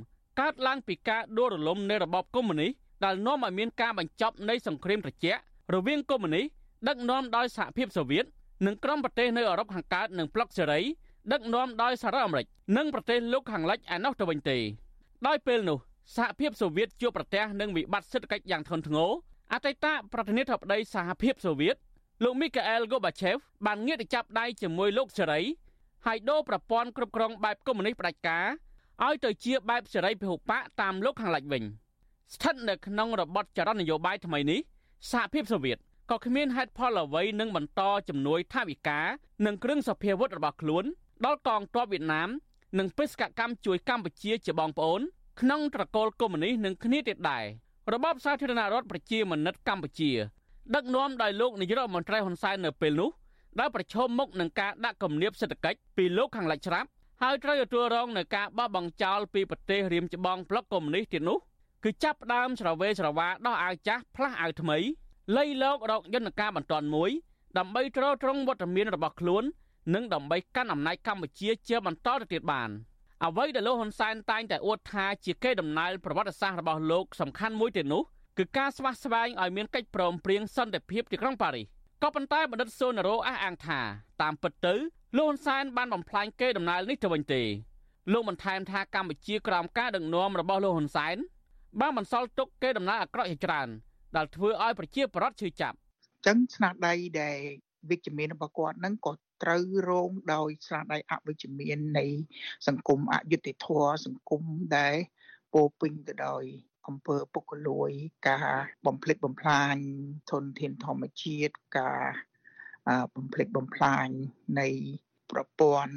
កើតឡើងពីការដួលរលំនៃរបបកុម្មុយនីសដែលនាំឲ្យមានការបញ្ចប់នៃសង្គ្រាមត្រជាក់រវាងកុម្មុយនីសដឹកនាំដោយសហភាពសូវៀតនិងក្រុមប្រទេសនៅអឺរ៉ុបខាងកើតនិងប្លុកសេរី ដឹកនាំដោយសហរដ្ឋអាមេរិកនិងប្រទេសលោកខាងលិចឯណោះទៅវិញទេដោយពេលនោះសហភាពសូវៀតជួបប្រទះនឹងវិបត្តិសេដ្ឋកិច្ចយ៉ាងធ្ងន់ធ្ងរអតីតប្រធានាធិបតីសហភាពសូវៀតលោកមីកាអែលហ្គូបាឆេវបានងាកទៅចាប់ដៃជាមួយលោកសេរីហើយដូរប្រព័ន្ធគ្រប់គ្រងបែបកុម្មុយនីសផ្ដាច់ការឲ្យទៅជាបែបសេរីពហុបកតាមលោកខាងលិចវិញស្ថិតនៅក្នុងរបបចរន្តនយោបាយថ្មីនេះសហភាពសូវៀតក៏គ្មានហេតុផលអ្វីនឹងបន្តជំនួយថវិកានិងគ្រឿងសព្វាវុធរបស់ខ្លួន ដល់កងទ័ពវៀតណាមនិងបេសកកម្មជួយកម្ពុជាជាបងប្អូនក្នុងត្រកូលកុម្មុយនីសនឹងគ្នាទៀតដែររបបសាធារណរដ្ឋប្រជាមានិតកម្ពុជា ដឹកនាំដោយលោកនាយករដ្ឋមន្ត្រីហ៊ុនសែននៅពេលនោះដែលប្រឈមមុខនឹងការដាក់គំនាបសេដ្ឋកិច្ចពីលោកខាងលិចច្រាប់ហើយត្រូវទទួលរងនឹងការបោះបង់ចោលពីប្រទេសរៀមច្បងប្លុកកុម្មុយនីសទៀតនោះគឺចាប់ផ្ដើមច្រវេច្រវាដោះអាវចាស់ផ្លាស់អាវថ្មីលៃលោករកយន្តការបន្ទាន់មួយដើម្បីទ្រទ្រង់វត្តមានរបស់ខ្លួន និងដើម្បីកាន់អំណាចកម្ពុជាជាបន្តទៅទៀតបានអ្វីដែលលោកហ៊ុនសែនតែងតែអួតថាជាកេរដំណែលប្រវត្តិសាស្ត្ររបស់លោកសំខាន់មួយទៀតនោះគឺការស្វាស្វែងឲ្យមានកិច្ចព្រមព្រៀងសន្តិភាពទីក្រុងប៉ារីសក៏ប៉ុន្តែបណ្ឌិតសូណារ៉ូអះអាងថាតាមពិតទៅលោកហ៊ុនសែនបានបំផ្លាញកេរដំណែលនេះទៅវិញទេលោកបន្ថែមថាកម្ពុជាក្រោមការដឹកនាំរបស់លោកហ៊ុនសែនបានបន្សល់ទុកកេរដំណែលអាក្រក់ជាច្រើនដែលធ្វើឲ្យប្រជាពលរដ្ឋឈឺចាប់អញ្ចឹងស្នាដៃដែលវិជ្ជមានរបស់គាត់ហ្នឹងក៏ ត្រូវរងដោយស្នាដៃអវិជ្ជមាននៃ សង្គមអយុត្តិធម៌សង្គមដែលពោពេញទៅដោយអំពើពុករលួយ ការបំផ្លិចបំផ្លាញធនធានធម្មជាតិការបំផ្លិចបំផ្លាញនៃប្រព័ន្ធ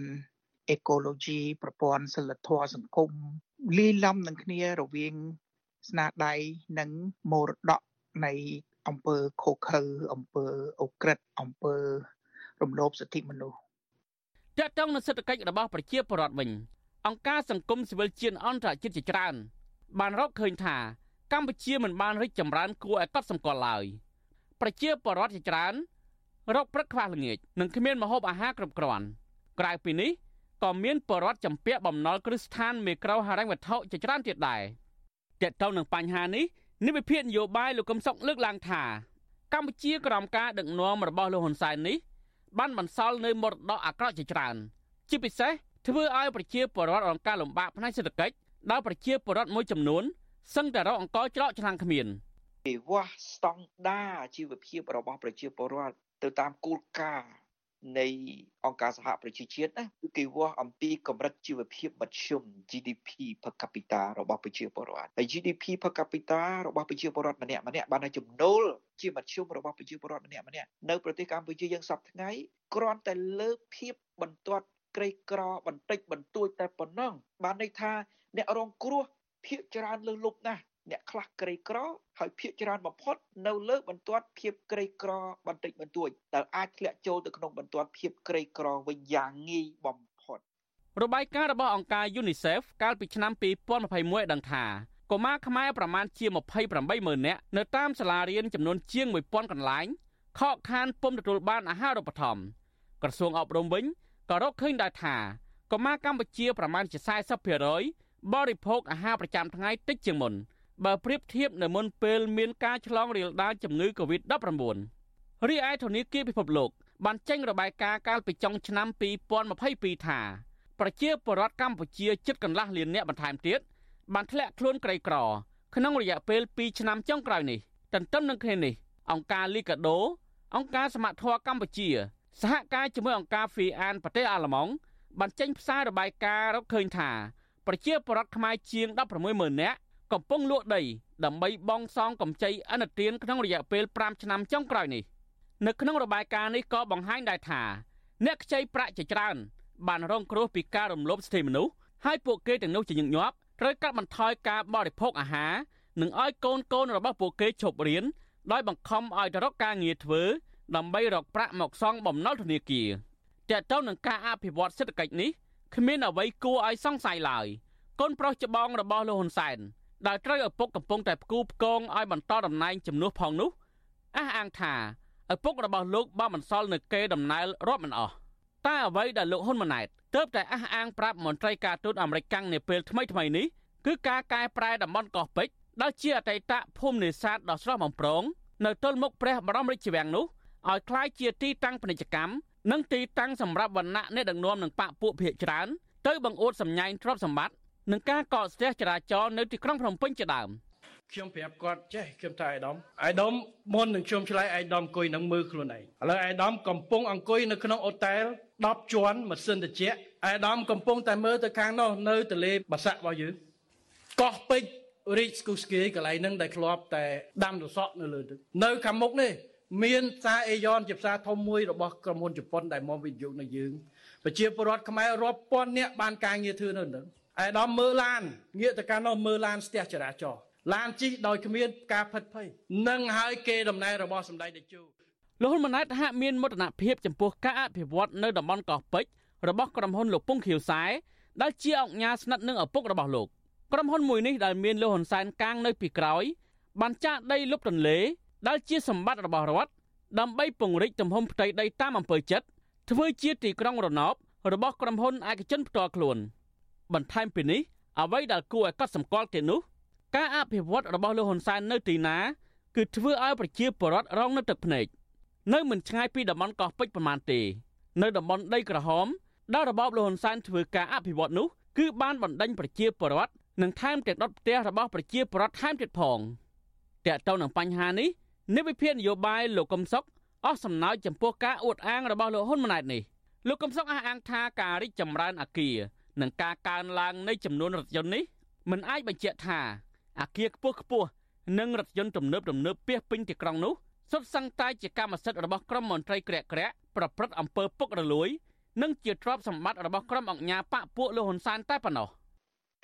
អេកូឡូជីប្រព័ន្ធសិលធម៌សង្គមលាយឡំនឹងគ្នារវាងស្នាដៃនិងមរតកនៃអង្គើខូខើអង្គើអូក្រិតអង្គើ រំលោភសិទ្ធិមនុស្សតកតងនឹងសេដ្ឋកិច្ចរបស់ប្រជាពលរដ្ឋវិញអង្គការសង្គមស៊ីវិលជាតិអន្តរជាតិជាច្រើន បានរកឃើញថាកម្ពុជាមិនបានរីកចម្រើនគួរឲ្យកត់សម្គាល់ឡើយប្រជាពលរដ្ឋជាច្រើនរកព្រឹកខ្វះល្ងាចនិងគ្មានម្ហូបអាហារគ្រប់គ្រាន់ក្រៅពីនេះក៏មានពលរដ្ឋចំពាក់បំណុលគ្រឹះស្ថានមេក្រូហិរញ្ញវត្ថុជាច្រើនទៀតដែរទាក់ទងនឹងបញ្ហានេះនិវិភាននយោបាយលោកកឹមសុខលើកឡើងថាកម្ពុជាក្រោមការដឹកនាំរបស់លោកហ៊ុនសែននេះ បានបន្សល់នៅមរតកអាក្រក់ជាច្រើន ជាពិសេសធ្វើឲ្យប្រជាពលរដ្ឋរងការលំបាកផ្នែកសេដ្ឋកិច្ចដោយប្រជាពលរដ្ឋមួយចំនួនសឹងតែរកអង្គច្រកឆ្នាំងគ្មានវិវាស់ស្តង់ដារជីវភាពរបស់ប្រជាពលរដ្ឋទៅតាមគោលការណ៍ នៃអង្គការសហប្រជាជាតិណាគឺគេវាស់អំពីកម្រិតជីវភាពមធ្យម GDP per capita របស់ប្រជាពលរដ្ឋហើយ GDP per capita របស់ប្រជាពលរដ្ឋម្នាក់ម្នាក់បានចំណូលជាមធ្យមរបស់ប្រជាពលរដ្ឋម្នាក់ម្នាក់នៅប្រទេសកម្ពុជាយើងសពថ្ងៃគ្រាន់តែលើកភាពបន្ទាត់ក្រីក្របន្តិចបន្តួចតែប៉ុណ្ណឹងបានន័យថាអ្នករងគ្រោះភាគច្រើនលើលុបណាស់ អ្នកខ្លះក្រីក្រហើយភាគច្រើនបំផុតនៅលើបន្ទាត់ភាពក្រីក្របន្តិចបន្តួចដែលអាចធ្លាក់ចូលទៅក្នុងបន្ទាត់ភាពក្រីក្រវិញយ៉ាងងាយបំផុតរបាយការណ៍របស់អង្គការ UNICEF កាលពីឆ្នាំ2021ដឹងថាកុមារខ្មែរប្រមាណជា28ម៉ឺននាក់នៅតាមសាលារៀនចំនួនជាង1000កន្លែងខកខានពុំទទួលបានអាហារូបត្ថម្ភក្រសួងអប់រំវិញក៏រកឃើញដែរថាកុមារកម្ពុជាប្រមាណជា40%បរិភោគអាហារប្រចាំថ្ងៃតិចជាងមុន បើប្រៀបធៀបនៅមុនពេលមានការឆ្លងរាលដាលជំងឺ Covid-19 រីឯធនាគារពិភពលោក បានចេញរបាយការណ៍កាលពីចុងឆ្នាំ2022ថាប្រជាពលរដ្ឋកម្ពុជាជិតកន្លះលាននាក់បន្ថែមទៀតបានធ្លាក់ខ្លួនក្រីក្រ ក្នុងរយៈពេល2ឆ្នាំចុងក្រោយនេះទន្ទឹមនឹងគ្នានេះអង្គការលីកាដូអង្គការសមត្ថៈកម្ពុជា សហការជាមួយអង្គការ FIAN ប្រទេសអាល្លឺម៉ង់បានចេញផ្សាយរបាយការណ៍រកឃើញថាប្រជាពលរដ្ឋខ្មែរជាង160,000នាក់ កំពុងលក់ដីដើម្បីបង់សងកម្ចីអនុទានក្នុងរយៈពេល5ឆ្នាំចុងក្រោយនេះនៅក្នុងរបាយការណ៍នេះក៏បង្ហាញដែរថាអ្នកខ្ចីប្រាក់ជាច្រើន បានរងគ្រោះពីការរំលោភសិទ្ធិមនុស្សហើយពួកគេទាំងនោះជាញឹកញាប់ត្រូវកាត់បន្ថយការបរិភោគអាហារនិងឲ្យកូនកូនរបស់ពួកគេឈប់រៀនដោយបង្ខំឲ្យទៅរកការងារធ្វើដើម្បីរកប្រាក់មកសងបំណុលធនាគារតែទៅនឹងការអភិវឌ្ឍសេដ្ឋកិច្ចនេះគ្មានអ្វីគួរឲ្យសង្ស័យឡើយកូនប្រុសច្បងរបស់លោកហ៊ុនសែន ដែលត្រូវឪពុកកំពុងតែផ្គូផ្គងឲ្យបន្តតំណែងជំនួសផងនោះអះអាងថាឪពុករបស់លោកបានបន្សល់នៅកេរដំណែលរាប់មិនអស់តែអ្វីដែលលោកហ៊ុនម៉ាណែតទើបតែអះអាងប្រាប់មន្ត្រីការទូតអាមេរិកកាំងនាពេលថ្មីថ្មីនេះគឺការកែប្រែតំបន់កោះពេជ្រដែលជាអតីតភូមិនេសាទដ៏ស្រស់បំព្រងនៅទល់មុខព្រះបរមរាជវាំងនោះឲ្យคล้ายជាទីតាំងពាណិជ្ជកម្មនិងទីតាំងសម្រាប់វណ្ណៈអ្នកដឹកនាំនឹងបកពួកភៀកច្រើនទៅបង្អួតសម្ញែងទ្រព្យសម្បត្តិ នឹងការកកស្ទះចរាចរណ៍នៅទីក្រុងភ្នំពេញជាដើមខ្ញុំប្រាប់គាត់ចេះខ្ញុំថាអៃដាមអៃដាមមុននឹងខ្ញុំឆ្លើយអៃដាមអង្គុយនឹងមើលខ្លួនឯងឥឡូវអៃដាមកំពុងអង្គុយនៅក្នុងអូតែល10ជាន់ម៉ាស៊ីនត្រជាក់អៃដាមកំពុងតែមើលទៅខាងនោះនៅទលេបាសាក់របស់យើងកោះពេជ្ររីកស្គូស្គីកន្លែងហ្នឹងដែលធ្លាប់តែដាំសសក់នៅលើទឹកនៅខាងមុខនេះមានផ្សារអេយ៉នជាផ្សារធំមួយរបស់ក្រុមហ៊ុនជប៉ុនដែលមកវិនិយោគនៅយើងប្រជាពលរដ្ឋខ្មែររាប់ពាន់នាក់បានការងារធ្វើនៅនឹង ឯដល់មើលឡានងាកទៅកាន់នោះមើលឡានស្ទះចរាចរណ៍ឡានជិះដោយគ្មានការផិតភ័យនឹងហើយគេដំណើររបស់សម្ដេចតេជោលោកហ៊ុនម៉ាណែតហាក់មានមោទនភាពចំពោះការអភិវឌ្ឍនៅតំបន់កោះពេជ្ររបស់ក្រុមហ៊ុនលោកពងខៀវសែដែលជាអង្គការស្និទ្ធនឹងឪពុករបស់លោកក្រុមហ៊ុនមួយនេះដែលមានលោកហ៊ុនសែនកាងនៅពីក្រោយបានចាក់ដីលុបទន្លេដែលជាសម្បត្តិរបស់រដ្ឋដើម្បីពង្រីកទំហំផ្ទៃដីតាមអំពើចិត្តធ្វើជាទីក្រុងរណបរបស់ក្រុមហ៊ុនឯកជនផ្ទាល់ខ្លួន បន្ថែមពីនេះអ្វីដែលគួរឲ្យកត់សម្គាល់ទៀតនោះការអភិវឌ្ឍរបស់លោកហ៊ុនសែននៅទីណាគឺធ្វើឲ្យប្រជាពលរដ្ឋរងនៅទឹកភ្នែកនៅមិនឆ្ងាយពីតំបន់កោះពេជ្រប៉ុន្មានទេ នៅតំបន់ដីក្រហមដែលរបបលោកហ៊ុនសែនធ្វើការអភិវឌ្ឍនោះគឺបានបណ្ដេញប្រជាពលរដ្ឋនិងថែមទាំងដុតផ្ទះរបស់ប្រជាពលរដ្ឋថែមទៀតផងតើតើនឹងបញ្ហានេះនិវិភាននយោបាយលោកកឹមសុខអស់សំណើចចំពោះការអួតអាងរបស់លោកហ៊ុនម៉ាណែតនេះលោកកឹមសុខអះអាងថាការរីកចម្រើនអាគារ និងការកើនឡើងនៃចំនួនរថយន្តនេះមិនអាចបញ្ជាក់ថាអាគារខ្ពស់ខ្ពស់និងរថយន្តទំនើបទំនើបពាសពេញទីក្រុងនោះសុទ្ធសឹងតែជាកម្មសិទ្ធិរបស់ក្រុមមន្ត្រីក្រាក់ក្រាក់ប្រព្រឹត្តអំពើពុករលួយ និងជាទ្រព្យសម្បត្តិរបស់ក្រុមអង្គញាបកពួកលោកហ៊ុនសែនតែប៉ុណ្ណោះ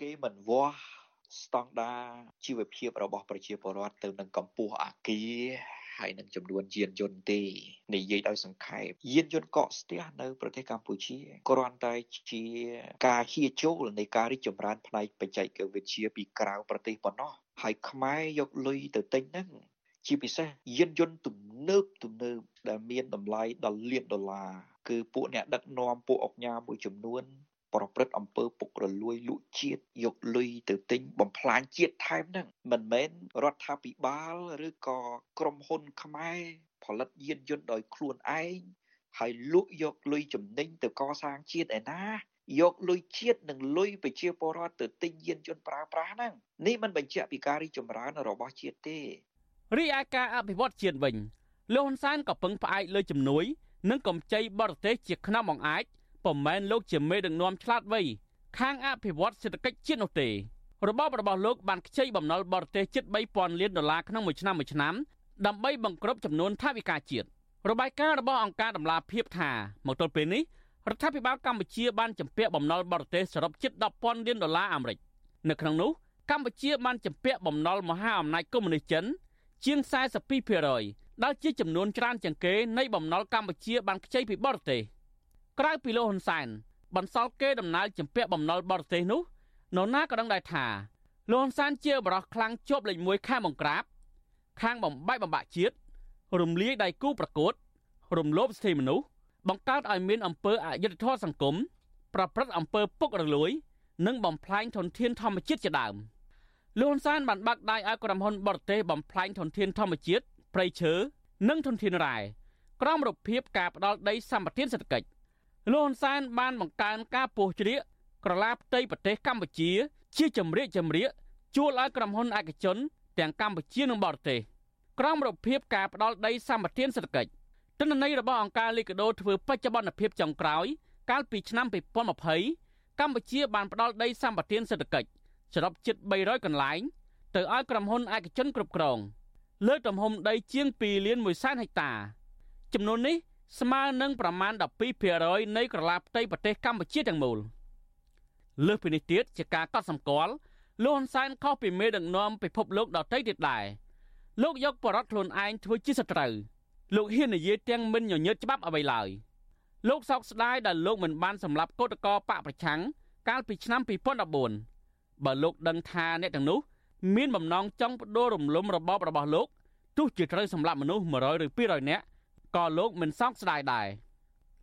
គេមិនវាស់ស្តង់ដារជីវភាពរបស់ប្រជាពលរដ្ឋទៅនឹងកម្ពស់អាគារ ហើយនឹងចំនួនយានយន្តទេនិយាយដោយសង្ខេបយានយន្តកកស្ទះនៅប្រទេសកម្ពុជាគ្រាន់តែជាការហៀចូលនៃការរីកចម្រើនផ្នែកបច្ចេកវិទ្យាពីក្រៅប្រទេសប៉ុណ្ណោះហើយខ្មែរយកលុយទៅទិញហ្នឹងជាពិសេសយានយន្តទំនើបទំនើបដែលមានតម្លៃដល់លានដុល្លារគឺពួកអ្នកដឹកនាំពួកអង្គការមួយចំនួន ប្រព្រឹត្តអំពើពុករលួយលក់ជាតិយកលុយទៅទិញបំផ្លាញជាតិថែមហ្នឹងមិនមែនរដ្ឋាភិបាលឬក៏ក្រុមហ៊ុនខ្មែរផលិតយានយន្តដោយខ្លួនឯងហើយលក់យកលុយចំណេញទៅកសាងជាតិឯណាយកលុយជាតិនិងលុយប្រជាពលរដ្ឋទៅទិញយានយន្តប្រើប្រាស់ហ្នឹងនេះមិនបញ្ជាក់ពីការរីកចម្រើនរបស់ជាតិទេរីឯការអភិវឌ្ឍជាតិវិញលោកហ៊ុនសែនក៏ពឹងផ្អែកលើជំនួយ និងកម្ចីបរទេសជាខ្នងបង្អាច ពុំមែនលោកជាមេដឹកនាំឆ្លាតវៃខាងអភិវឌ្ឍសេដ្ឋកិច្ចជាតិនោះទេរបបរបស់លោកបានខ្ចីបំណុលបរទេសជិត3000លានដុល្លារក្នុងមួយឆ្នាំមួយឆ្នាំដើម្បីបង្ក្រប់ចំនួនថវិកាជាតិរបាយការណ៍របស់អង្គការដំឡាភិបថាមកទល់ពេលនេះរដ្ឋាភិបាលកម្ពុជាបានចម្ពាក់បំណុលបរទេសសរុបជិត10,000លានដុល្លារអាមេរិកនៅក្នុងនោះកម្ពុជាបានចម្ពាក់បំណុលមហាអំណាចកុម្មុយនីសចិនជាង42%ដែលជាចំនួនច្រើនជាងគេនៃបំណុលកម្ពុជាបានខ្ចីពីបរទេស។ ក្រៅពីលោកហ៊ុនសែនបន្សល់គេដំណើរចម្ពាក់បំណុលបរទេសនោះនរណាក៏ដឹងដែរថាលោកហ៊ុនសែនជាបរិះខ្លាំងជាប់លេខ1ខាងបង្ក្រាបខាងបំបែកបំបាក់ជាតិរំលាយដៃគូប្រកួត រំលោភសិទ្ធិមនុស្សបង្កើតឲ្យមានអំពើអយុត្តិធម៌សង្គមប្រព្រឹត្តអំពើពុករលួយ និងបំផ្លាញធនធានធម្មជាតិជាដើមលោកហ៊ុនសែនបានបាក់ដៃឲ្យក្រុមហ៊ុនបរទេសបំផ្លាញធនធានធម្មជាតិព្រៃឈើនិងធនធានរ៉ែក្រោមរូបភាពការផ្ដាល់ដីសម្បត្តិសេដ្ឋកិច្ច លោកហ៊ុនសែនបានបង្កើនការពោះជ្រៀកក្រឡាផ្ទៃប្រទេសកម្ពុជា ជាចម្រៀកចម្រៀកជួលឲ្យក្រុមហ៊ុនឯកជន ទាំងកម្ពុជានិងបរទេសក្រោមរូបភាពការផ្ដាល់ដីសម្បត្តិសេដ្ឋកិច្ចទិន្នន័យរបស់អង្គការលីកាដូធ្វើបច្ចុប្បន្នភាពចុងក្រោយ កាលពីឆ្នាំ2020កម្ពុជាបានផ្ដាល់ដីសម្បត្តិសេដ្ឋកិច្ចសរុបជិត300កន្លែង ទៅឲ្យក្រុមហ៊ុនឯកជនគ្រប់គ្រងលើទំហំដីជាង2លាន1សែនហិកតា ចំនួននេះ ស្មើនឹងប្រមាណ12%នៃក្រឡាផ្ទៃប្រទេសកម្ពុជាទាំងមូលលើសពីនេះទៀតជាការកត់សម្គាល់លោកហ៊ុនសែនខុសពីមេដឹកនាំពិភពលោកដទៃទៀតដែរលោកយកបរិវត្តខ្លួនឯងធ្វើជាសត្រូវលោកហ៊ាននិយាយទាំងមិនញញើតច្បាប់អ្វីឡើយលោកសោកស្ដាយដែលលោកមិនបានសម្លាប់កោតកោបកប្រឆាំងកាលពីឆ្នាំ2014បើលោកដឹងថាអ្នកទាំងនោះមានបំណងចង់បដូររំលំរបបរបស់លោកទោះជាត្រូវសម្លាប់មនុស្ស100ឬ200នាក់ ក៏លោកមិនសោកស្ដាយដែរ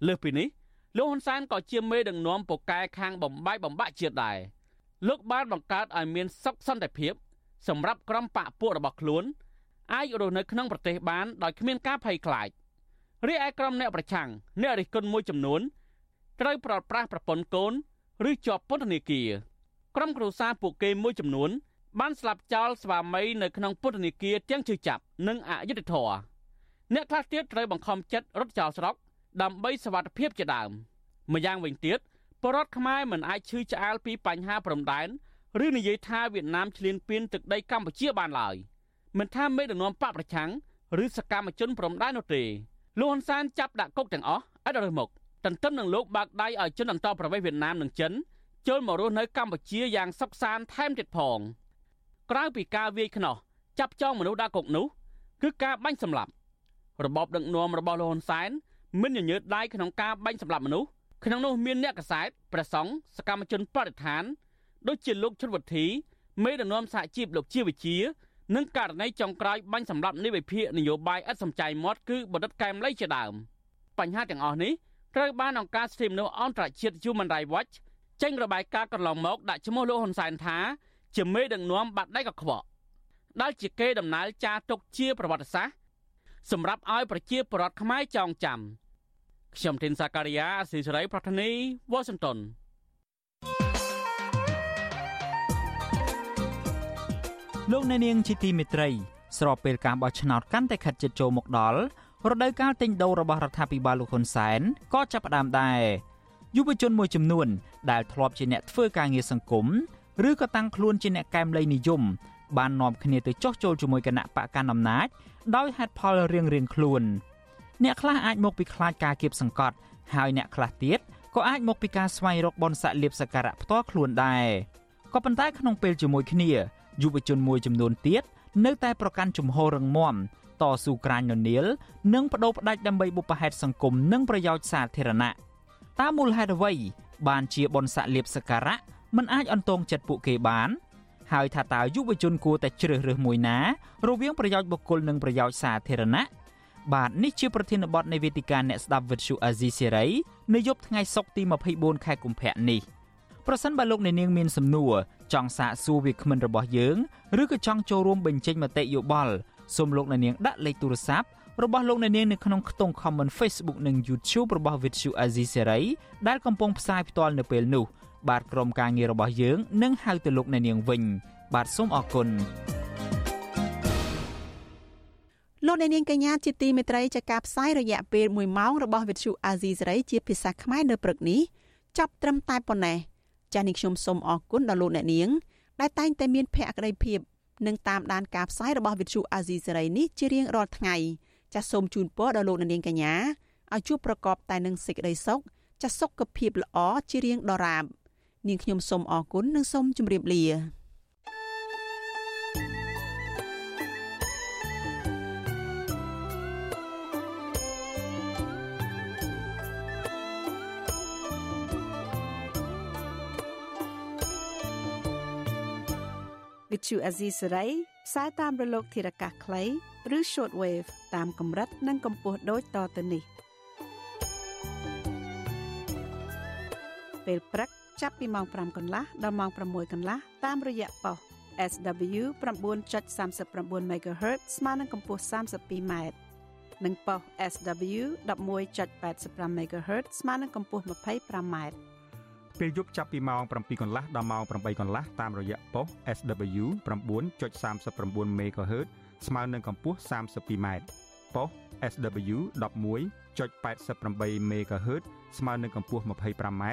លើសពីនេះលោកហ៊ុនសែនក៏ជាមេដឹកនាំពូកែខាងបំបាយបំបាក់ជាតិដែរលោកបានបង្កើតឲ្យមានសុខសន្តិភាព សម្រាប់ក្រុមបកពួករបស់ខ្លួនអាចរស់នៅក្នុងប្រទេសបានដោយគ្មានការភ័យខ្លាចរីឯក្រុមអ្នកប្រឆាំងអ្នករិះគន់មួយចំនួនត្រូវប្រត់ប្រាស់ប្រពន្ធកូនឬជាប់ពន្ធនាគារក្រុមគ្រួសារពួកគេមួយចំនួនបានស្លាប់ចោលស្វាមីនៅក្នុងពន្ធនាគារទាំងជឿចាប់និងអយុត្តិធម៌ អ្នកខ្លះទៀតត្រូវបង្ខំចិត្តរត់ចោលស្រុកដើម្បីសវត្ថភាពជាដើមម្យ៉ាងវិញទៀតបរដ្ឋខ្មែរមិនអាចឈឺឆ្អាលពីបញ្ហាព្រំដែនឬនិយាយថាវៀតណាមឈ្លានពានទឹកដីកម្ពុជាបានឡើយមិនថាមេដឹកនាំបកប្រឆាំងឬសកម្មជនព្រំដែននោះទេលោកហ៊ុនសែនចាប់ដាក់គុកទាំងអស់ឥតរើសមុខទន្ទឹមនឹងលោកបើកដៃឲ្យជនអន្តរប្រវេសន៍វៀតណាមនិងចិនចូលមករស់នៅកម្ពុជាយ៉ាងសុខសាន្តថែមទៀតផងក្រៅពីការវាយខ្នោះចាប់ចងមនុស្សដាក់គុកនោះគឺការបាញ់សម្លាប់ របបដឹកនាំរបស់លោកហ៊ុនសែនមិនញញើតដៃក្នុងការបាញ់សម្លាប់មនុស្សក្នុងនោះមានអ្នកកសែតព្រះសង្ឃសកម្មជនបរិស្ថានដូចជាលោកជុនវុធីមេដឹកនាំសហជីពលោកជាវិជានិងករណីចុងក្រោយបាញ់សម្លាប់នៃវិភាគនយោបាយឥតសំចៃមាត់គឺបណ្ឌិតកែមលីជាដើមបញ្ហាទាំងអស់នេះត្រូវបានអង្គការសិទ្ធិមនុស្សអន្តរជាតិ Human Rights Watch ចេញរបាយការណ៍កន្លងមកដាក់ឈ្មោះលោកហ៊ុនសែនថាជាមេដឹកនាំបាត់ដៃកខ្វក់ដែលជាគេដំណើរចារទុកជាប្រវត្តិសាស្ត្រ សម្រាប់ឲ្យប្រជាពលរដ្ឋខ្មែរចងចាំខ្ញុំធីនសាការីយ៉ាអស៊ីសេរីប្រធានីវ៉ាស៊ីនតោនលោកអ្នកនាងជាទីមេត្រី ស្របពេលការបោះឆ្នោតកាន់តែខិតជិតចូលមកដល់រដូវកាលទិញដូររបស់រដ្ឋាភិបាលលោកហ៊ុនសែនក៏ចាប់ផ្ដើមដែរយុវជនមួយចំនួន ដែលធ្លាប់ជាអ្នកធ្វើការងារសង្គមឬក៏តាំងខ្លួនជាអ្នកកែមលៃនិយមបាននាំគ្នាទៅចោះចូលជាមួយគណៈបកកណ្ដាលអំណាច ដោយហេតុផលរៀងៗខ្លួន អ្នកខ្លះអាចមកពីខ្លាចការគៀបសង្កត់ ហើយអ្នកខ្លះទៀតក៏អាចមកពីការស្វែងរកបនស័កលៀបសក្ការៈផ្ទាល់ខ្លួនដែរក៏ប៉ុន្តែក្នុងពេលជាមួយគ្នាយុវជនមួយចំនួនទៀតនៅតែប្រកាន់ជំហររឹងមាំតស៊ូក្រាញននាលនិងបដូរផ្ដាច់ដើម្បីបុព្វហេតុសង្គមនិងប្រយោជន៍សាធារណៈតើមូលហេតុអ្វីបានជាបនស័កលៀបសក្ការៈមិនអាចអន្តងចិត្តពួកគេបាន ហើយថាតើយុវជនគួរតែជ្រើសរើសមួយណា រវាងប្រយោជន៍បុគ្គលនិងប្រយោជន៍សាធារណៈបាទនេះជាប្រធានបទនៃវេទិកាអ្នកស្ដាប់វិទ្យុអាស៊ីសេរីនៅយប់ថ្ងៃសុក្រទី24ខែកុម្ភៈនេះប្រសិនបើលោកអ្នកនាងមានសំណួរចង់សាកសួរវាគ្មិនរបស់យើងឬក៏ចង់ចូលរួមបញ្ចេញមតិយោបល់សូមលោកអ្នកនាងដាក់លេខទូរស័ព្ទរបស់លោកអ្នកនាងនៅក្នុងខ្ទង់ comment Facebook និង YouTube របស់ Vuthu Azizi Serai ដែលកំពុងផ្សាយផ្ទាល់នៅពេលនេះ បាទក្រុមការងាររបស់យើងនឹងហៅទៅលោកអ្នកនាងវិញ បាទសូមអរគុណលោកអ្នកនាងកញ្ញាជាទីមេត្រីចាការផ្សាយរយៈពេល1ម៉ោងរបស់វិទ្យុអាស៊ីសេរីជាភាសាខ្មែរនៅព្រឹកនេះចាប់ត្រឹមតែប៉ុណ្ណេះចានេះខ្ញុំសូមអរគុណដល់លោកអ្នកនាង ដែលតែងតែមានភក្ដីភាពនិងតាមដានការផ្សាយរបស់វិទ្យុអាស៊ីសេរីនេះជារៀងរាល់ថ្ងៃចាសូមជូនពរដល់លោកអ្នកនាងកញ្ញាឲ្យជួបប្រកបតែនឹងសេចក្តីសុខចាសុខភាពល្អជារៀងដរាប នាងខ្ញុំសូមអរគុណនិងសូមជម្រាបលាវិទ្យុអេស៊ីសរ៉ៃផ្សាយតាមរលក ធារកាសខ្លីឬ shortwave តាមកម្រិត និងកម្ពស់ដូចតទៅនេះពេលព្រឹក ចាប់ពីម៉ោង5កន្លះដល់ម៉ោង6កន្លះតាមរយៈប៉ុស SW 9.39 MHz ស្មើនឹងកម្ពស់ 32m និងប៉ុស SW 11.85 MHz ស្មើនឹងកម្ពស់ 25m ពេលយប់ចាប់ពីម៉ោង7កន្លះដល់ម៉ោង8កន្លះតាមរយៈប៉ុស SW 9.39 MHz ស្មើនឹងកម្ពស់ 32m ប៉ុស SW 11.88 MHz ស្មើនឹងកម្ពស់ 25m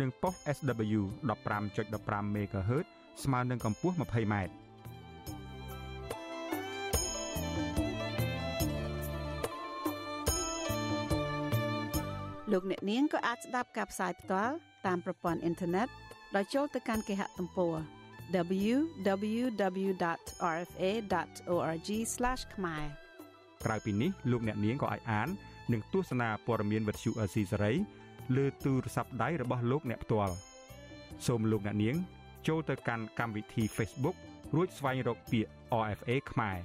និងប៉ុស SW 15.15 MHz ស្មើនឹងកម្ពស់ 20m លោកអ្នកនាងក៏អាចស្ដាប់ការផ្សាយផ្ទាល់តាមប្រព័ន្ធអ៊ីនធឺណិតដោយចូលទៅកាន់គេហទំព័រ www.rfa.org/ ខ្មែរក្រៅពីនេះលោកអ្នកនាងក៏អាចអាននិងទស្សនាព័ត៌មានវិទ្យុអេស៊ីសេរី លើទូរស័ព្ទដៃរបស់លោកអ្នកផ្ទាល់សូមលោកអ្នកនាង ចូលទៅកាន់កម្មវិធី Facebook រួចស្វែងរកពាក្យ RFA ខ្មែរ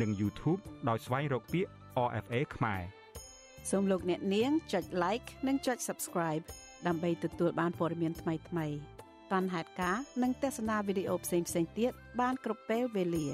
និង YouTube ដោយស្វែងរកពាក្យ RFA ខ្មែរសូមលោកអ្នកនាងចុច like និងចុច subscribe ដើម្បីទទួលបានព័ត៌មានថ្មីៗតាន់ហេតុការនិងទស្សនាវីដេអូផ្សេងៗទៀតបានគ្រប់ពេលវេលា